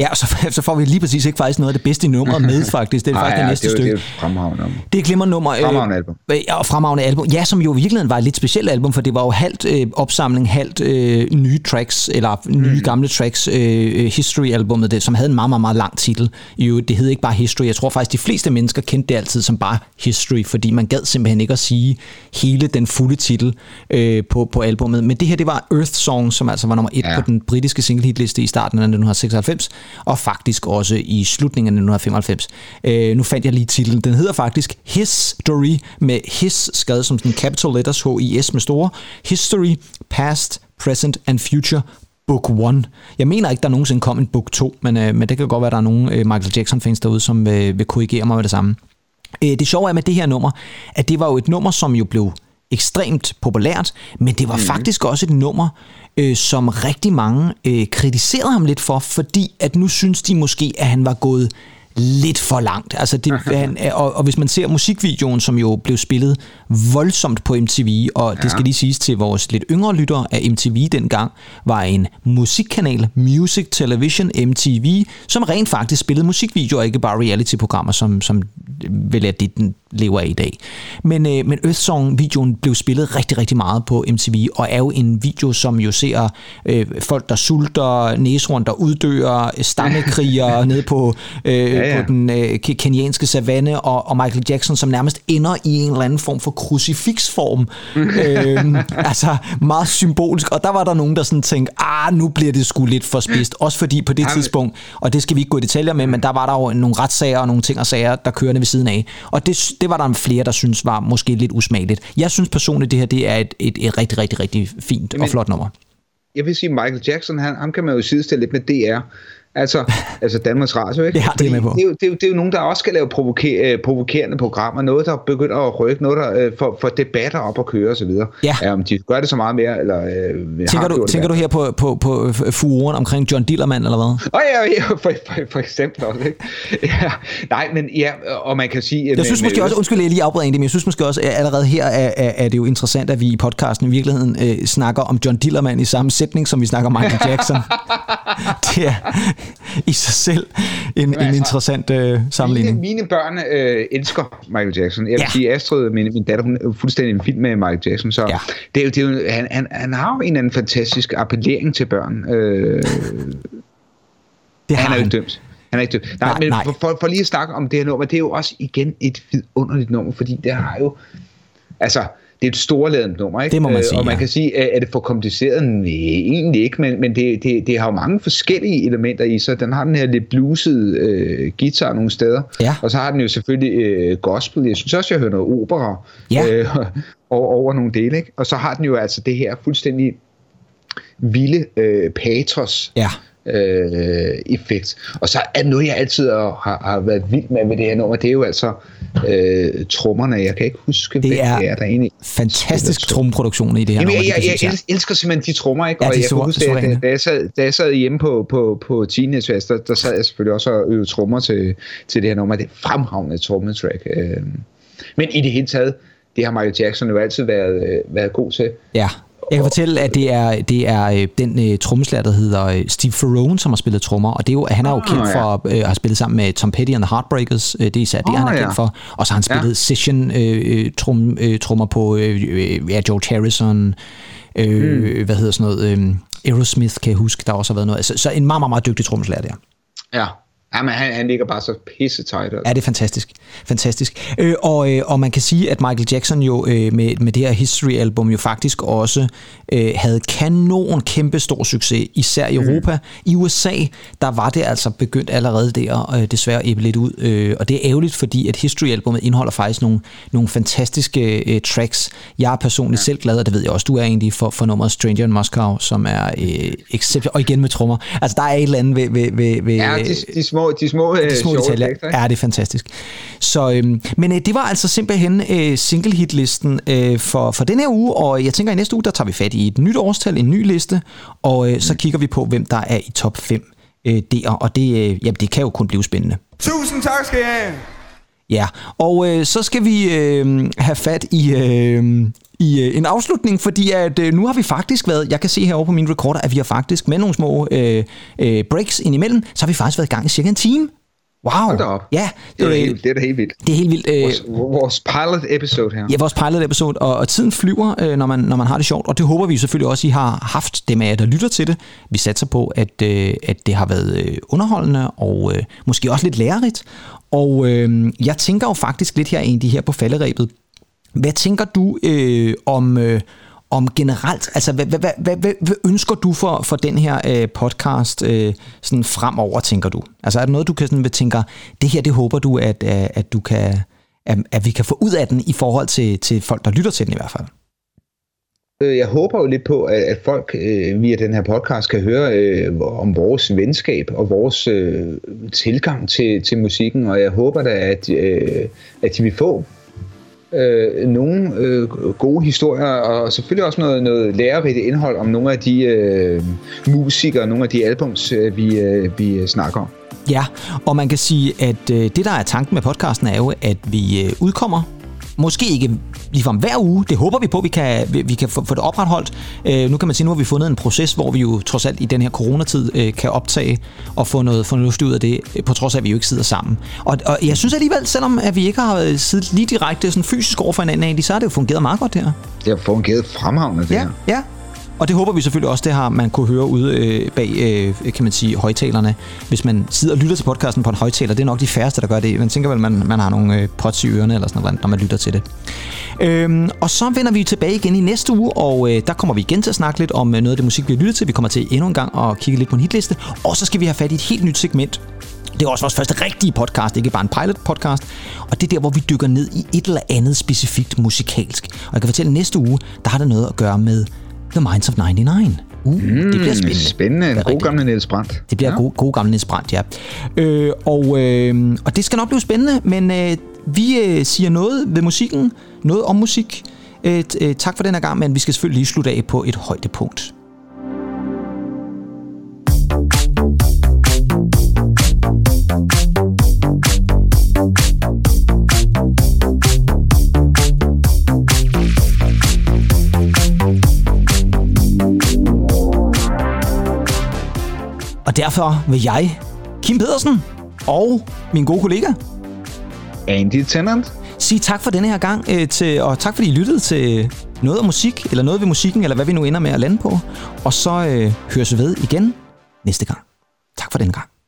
Ja, og så, <laughs> så får vi lige præcis ikke faktisk noget af det bedste i nummeret med, <laughs> faktisk. Det er Nej, faktisk ja, det næste det, er stykke. Det er fremragende nummer. Det er glimrende nummer. øh, Fremragende album. Øh, ja, og fremragende album. Ja, som jo i virkeligheden var et lidt specielt album, for det var jo halvt øh, opsamling, halvt øh, nye tracks, eller nye Mm. gamle tracks, øh, History-albummet, det, som havde en meget, meget, meget lang titel. Jo, det hed ikke bare History. Jeg tror faktisk, de fleste mennesker kendte det altid som bare History, fordi man gad simpelthen ikke at sige hele den fulde titel øh, på, på albummet. Men det her, det var Earth Song, som altså var nummer et Ja. på den britiske singlehitliste i starten af 1996, og faktisk også i slutningen af 1995. Øh, nu fandt jeg lige titlen. Den hedder faktisk History med His skrevet som sådan capital letters H-I-S med store. History, Past, Present and Future Book 1. Jeg mener ikke, der nogensinde kom en Book 2, men, øh, men det kan godt være, der er nogen øh, Michael Jackson-fans derude, som øh, vil korrigere mig med det samme. Øh, det sjove er med det her nummer, at det var jo et nummer, som jo blev ekstremt populært, men det var mm. faktisk også et nummer, øh, som rigtig mange øh, kritiserede ham lidt for, fordi at nu synes de måske, at han var gået lidt for langt. Altså det, <laughs> han, og, og hvis man ser musikvideoen, som jo blev spillet voldsomt på MTV, og ja. det skal lige siges til vores lidt yngre lyttere, at MTV dengang var en musikkanal, Music Television MTV, som rent faktisk spillede musikvideoer, ikke bare reality-programmer, som, som vel er det, den lever af i dag. Men, øh, men Earth Song-videoen blev spillet rigtig, rigtig meget på MTV, og er jo en video, som jo ser øh, folk, der sulter, næsrund, der uddør, <laughs> stammekrigere nede på, øh, ja, ja. Ja. på den øh, ke- kenyanske savanne, og, og Michael Jackson, som nærmest ender i en eller anden form for krucifiksform. <laughs> øh, altså meget symbolsk. Og der var der nogen, der sådan tænkte, ah, nu bliver det sgu lidt for spidst. Også fordi på det Jamen. tidspunkt, og det skal vi ikke gå i detaljer med, men der var der jo nogle retssager og nogle ting og sager, der kørende ved siden af. Og det, det var der flere, der synes var måske lidt usmageligt. Jeg synes personligt, det her det er et, et, et rigtig, rigtig, rigtig fint og Men- flot nummer. Jeg vil sige, Michael Jackson, han, ham kan man jo sidestille lidt med DR. Altså, altså Danmarks Radio, ikke? <laughs> Det har det Fordi med på. Det er, jo, det, er jo, det er jo nogen, der også skal lave provoker, øh, provokerende programmer. Noget, der begynder at rykke. Noget, der øh, får, får debatter op at køre osv. Ja. ja. Om de gør det så meget mere, eller øh, Tænker har du, det tænker du her på, på, på furen omkring John Dillermand, eller hvad? Åh oh, ja, ja <laughs> for, for, for eksempel også, ikke? <laughs> Ja, nej, men ja, og man kan sige... Jeg synes måske også, undskyld, jeg lige afbryder egentlig, men jeg synes måske også, at allerede her er, er, er det jo interessant, at vi i podcasten i virkeligheden øh, snakker om John Dillermand i samme sætning, som vi snakker om Michael Jackson. det er i sig selv en, en altså, interessant øh, sammenligning. Mine, mine børn øh, elsker Michael Jackson. Jeg vil Ja. sige, Astrid, min, min datter, hun er fuldstændig en film med Michael Jackson, så Ja. det er jo, det er jo, han, han, han har jo en eller anden fantastisk appellering til børn. Øh, Det har han er jo ikke dømt. Han er ikke dømt. Nej, Nej, men nej. For, for, for lige at snakke om det her nummer, det er jo også igen et vidunderligt nummer, fordi det har jo altså, det er et storladent nummer, ikke? Det må man Øh, sige, Og man ja. kan sige, er det for kompliceret? Nej, egentlig ikke, men, men det, det, det har jo mange forskellige elementer i sig. Den har den her lidt bluesede øh, guitar nogle steder, Ja. og så har den jo selvfølgelig øh, gospel. Jeg synes også, jeg hører noget opera Ja. øh, <laughs> over, over nogle dele, ikke? Og så har den jo altså det her fuldstændig vilde øh, patos Ja. Øh, effekt. Og så er noget, jeg altid har, har været vild med ved det her nummer, det er jo altså øh, trommerne. Jeg kan ikke huske, Det er det er, der egentlig Fantastisk trommeproduktion i det her Jamen, nummer. jeg, jeg, jeg, els- elsker simpelthen de trommer, ikke? Ja, og er jeg kan huske, da, suveræne. da, jeg sad, da jeg sad hjemme på, på, på Teenage der, der sad jeg selvfølgelig også og øvede trommer til, til det her nummer. Det er fremragende trommetrack. Øh. Men i det hele taget, det har Michael Jackson jo altid været, øh, været god til. Ja. Jeg kan fortælle, at det er, det er øh, den øh, trommeslager, der hedder øh, Steve Ferrone, som har spillet trommer, og det er jo, han er jo Ah, kendt ja. for at øh, have spillet sammen med Tom Petty and the Heartbreakers. Øh, det er især det, Ah, han er ja. kendt for. Og så har han Ja. spillet session øh, øh, trum, øh, trommer på øh, ja, George Harrison, øh, Hmm. hvad hedder sådan noget, øh, Aerosmith kan jeg huske, der også har været noget. Altså, så en meget, meget, meget dygtig trommeslager der. Ja. Jamen, han, han ligger bare så pisse tight. Altså. Ja, det er fantastisk. Fantastisk. Øh, og, øh, og man kan sige, at Michael Jackson jo øh, med, med det her History-album jo faktisk også øh, havde kanon kæmpe stor succes, især i Europa. I USA, der var det altså begyndt allerede der øh, desværre at æble lidt ud. Øh, og det er ærgerligt, fordi at History-albummet indeholder faktisk nogle, nogle fantastiske øh, tracks. Jeg er personligt ja. selv glad, og det ved jeg også, du er egentlig for, for nummeret Stranger in Moscow, som er øh, exceptionelt, og igen med trommer. Altså, der er et eller andet ved... ved, ved, ved Ja, de, de små, de små, øh, de små sjove detaljer. effekter, ikke? Ja, det er fantastisk. Så, øhm, men øh, det var altså simpelthen øh, single hit listen øh, for, for den her uge, og jeg tænker, at i næste uge, der tager vi fat i et nyt årstal, en ny liste, og øh, så kigger vi på, hvem der er i top 5 øh, der, og det, øh, jamen, det kan jo kun blive spændende. Tusind tak skal I have. Ja, og øh, så skal vi øh, have fat i, øh, i øh, en afslutning, fordi at øh, nu har vi faktisk været, jeg kan se herovre på min recorder, at vi har faktisk med nogle små øh, øh, breaks indimellem, så har vi faktisk været i gang i cirka en time. Wow. Hold da op. Ja, Det er, øh, helt, det er da helt vildt. det er helt vildt. Øh, Vores, vores pilot episode her. Ja, vores pilot episode, og, og tiden flyver, øh, når, man, når man har det sjovt, og det håber vi selvfølgelig også, I har haft dem af jer, der lytter til det. Vi satser på, at, øh, at det har været øh, underholdende, og øh, måske også lidt lærerigt. Og øh, jeg tænker jo faktisk lidt her egentlig her på falderæbet. Hvad tænker du øh, om... Øh, om generelt, altså hvad, hvad, hvad, hvad, hvad, ønsker du for, for den her øh, podcast øh, sådan fremover, tænker du? Altså er der noget, du kan sådan, tænker, det her, det håber du, at, at, at du kan, at, at vi kan få ud af den i forhold til, til folk, der lytter til den i hvert fald. Øh, Jeg håber jo lidt på, at, at folk øh, via den her podcast kan høre øh, om vores venskab og vores øh, tilgang til, til musikken, og jeg håber da, at, øh, at de vil få øh, nogle øh, gode historier, og selvfølgelig også noget, noget lærerigt indhold om nogle af de øh, musikere, nogle af de albums, øh, vi, øh, vi snakker om. Ja, og man kan sige, at øh, det, der er tanken med podcasten, er jo, at vi øh, udkommer Måske ikke ligefrem hver uge. Det håber vi på, at vi kan, vi, kan få, få det opretholdt. Øh, nu kan man sige, nu har vi fundet en proces, hvor vi jo trods alt i den her coronatid øh, kan optage og få noget fornuftigt ud af det, øh, på trods af, at vi jo ikke sidder sammen. Og, og jeg synes alligevel, selvom at vi ikke har øh, siddet lige direkte sådan fysisk over for hinanden, egentlig, så har det jo fungeret meget godt det her. Det har fungeret fremragende, det Ja, her. ja. Og det håber vi selvfølgelig også, det har man kunne høre ude øh, bag, øh, kan man sige, højtalerne. Hvis man sidder og lytter til podcasten på en højtaler, det er nok de færreste, der gør det. Man tænker vel, man, man har nogle øh, pots i ørerne eller sådan noget, når man lytter til det. Øhm, og så vender vi tilbage igen i næste uge, og øh, der kommer vi igen til at snakke lidt om øh, noget af det musik, vi har lyttet til. Vi kommer til endnu en gang at kigge lidt på en hitliste, og så skal vi have fat i et helt nyt segment, det er også vores første rigtige podcast, ikke bare en pilot podcast. Og det er der, hvor vi dykker ned i et eller andet specifikt musikalsk. Og jeg kan fortælle, at næste uge, der har det noget at gøre med The Minds of 99. Uh, mm, det bliver spændende. Spændende. Det En god rigtigt. gamle Niels Brandt. Det bliver ja. gode, gode gamle Niels Brandt, ja. Øh, og, øh, og det skal nok blive spændende, men øh, vi øh, siger noget ved musikken, noget om musik. Øh, t- øh, tak for den her gang, men vi skal selvfølgelig lige slutte af på et højdepunkt. Og derfor vil jeg, Kim Pedersen og min gode kollega, Andy Tennant. sige tak for denne her gang, øh, til, og tak fordi I lyttede til noget af musik, eller noget ved musikken, eller hvad vi nu ender med at lande på. Og så øh, høres vi ved igen næste gang. Tak for denne gang.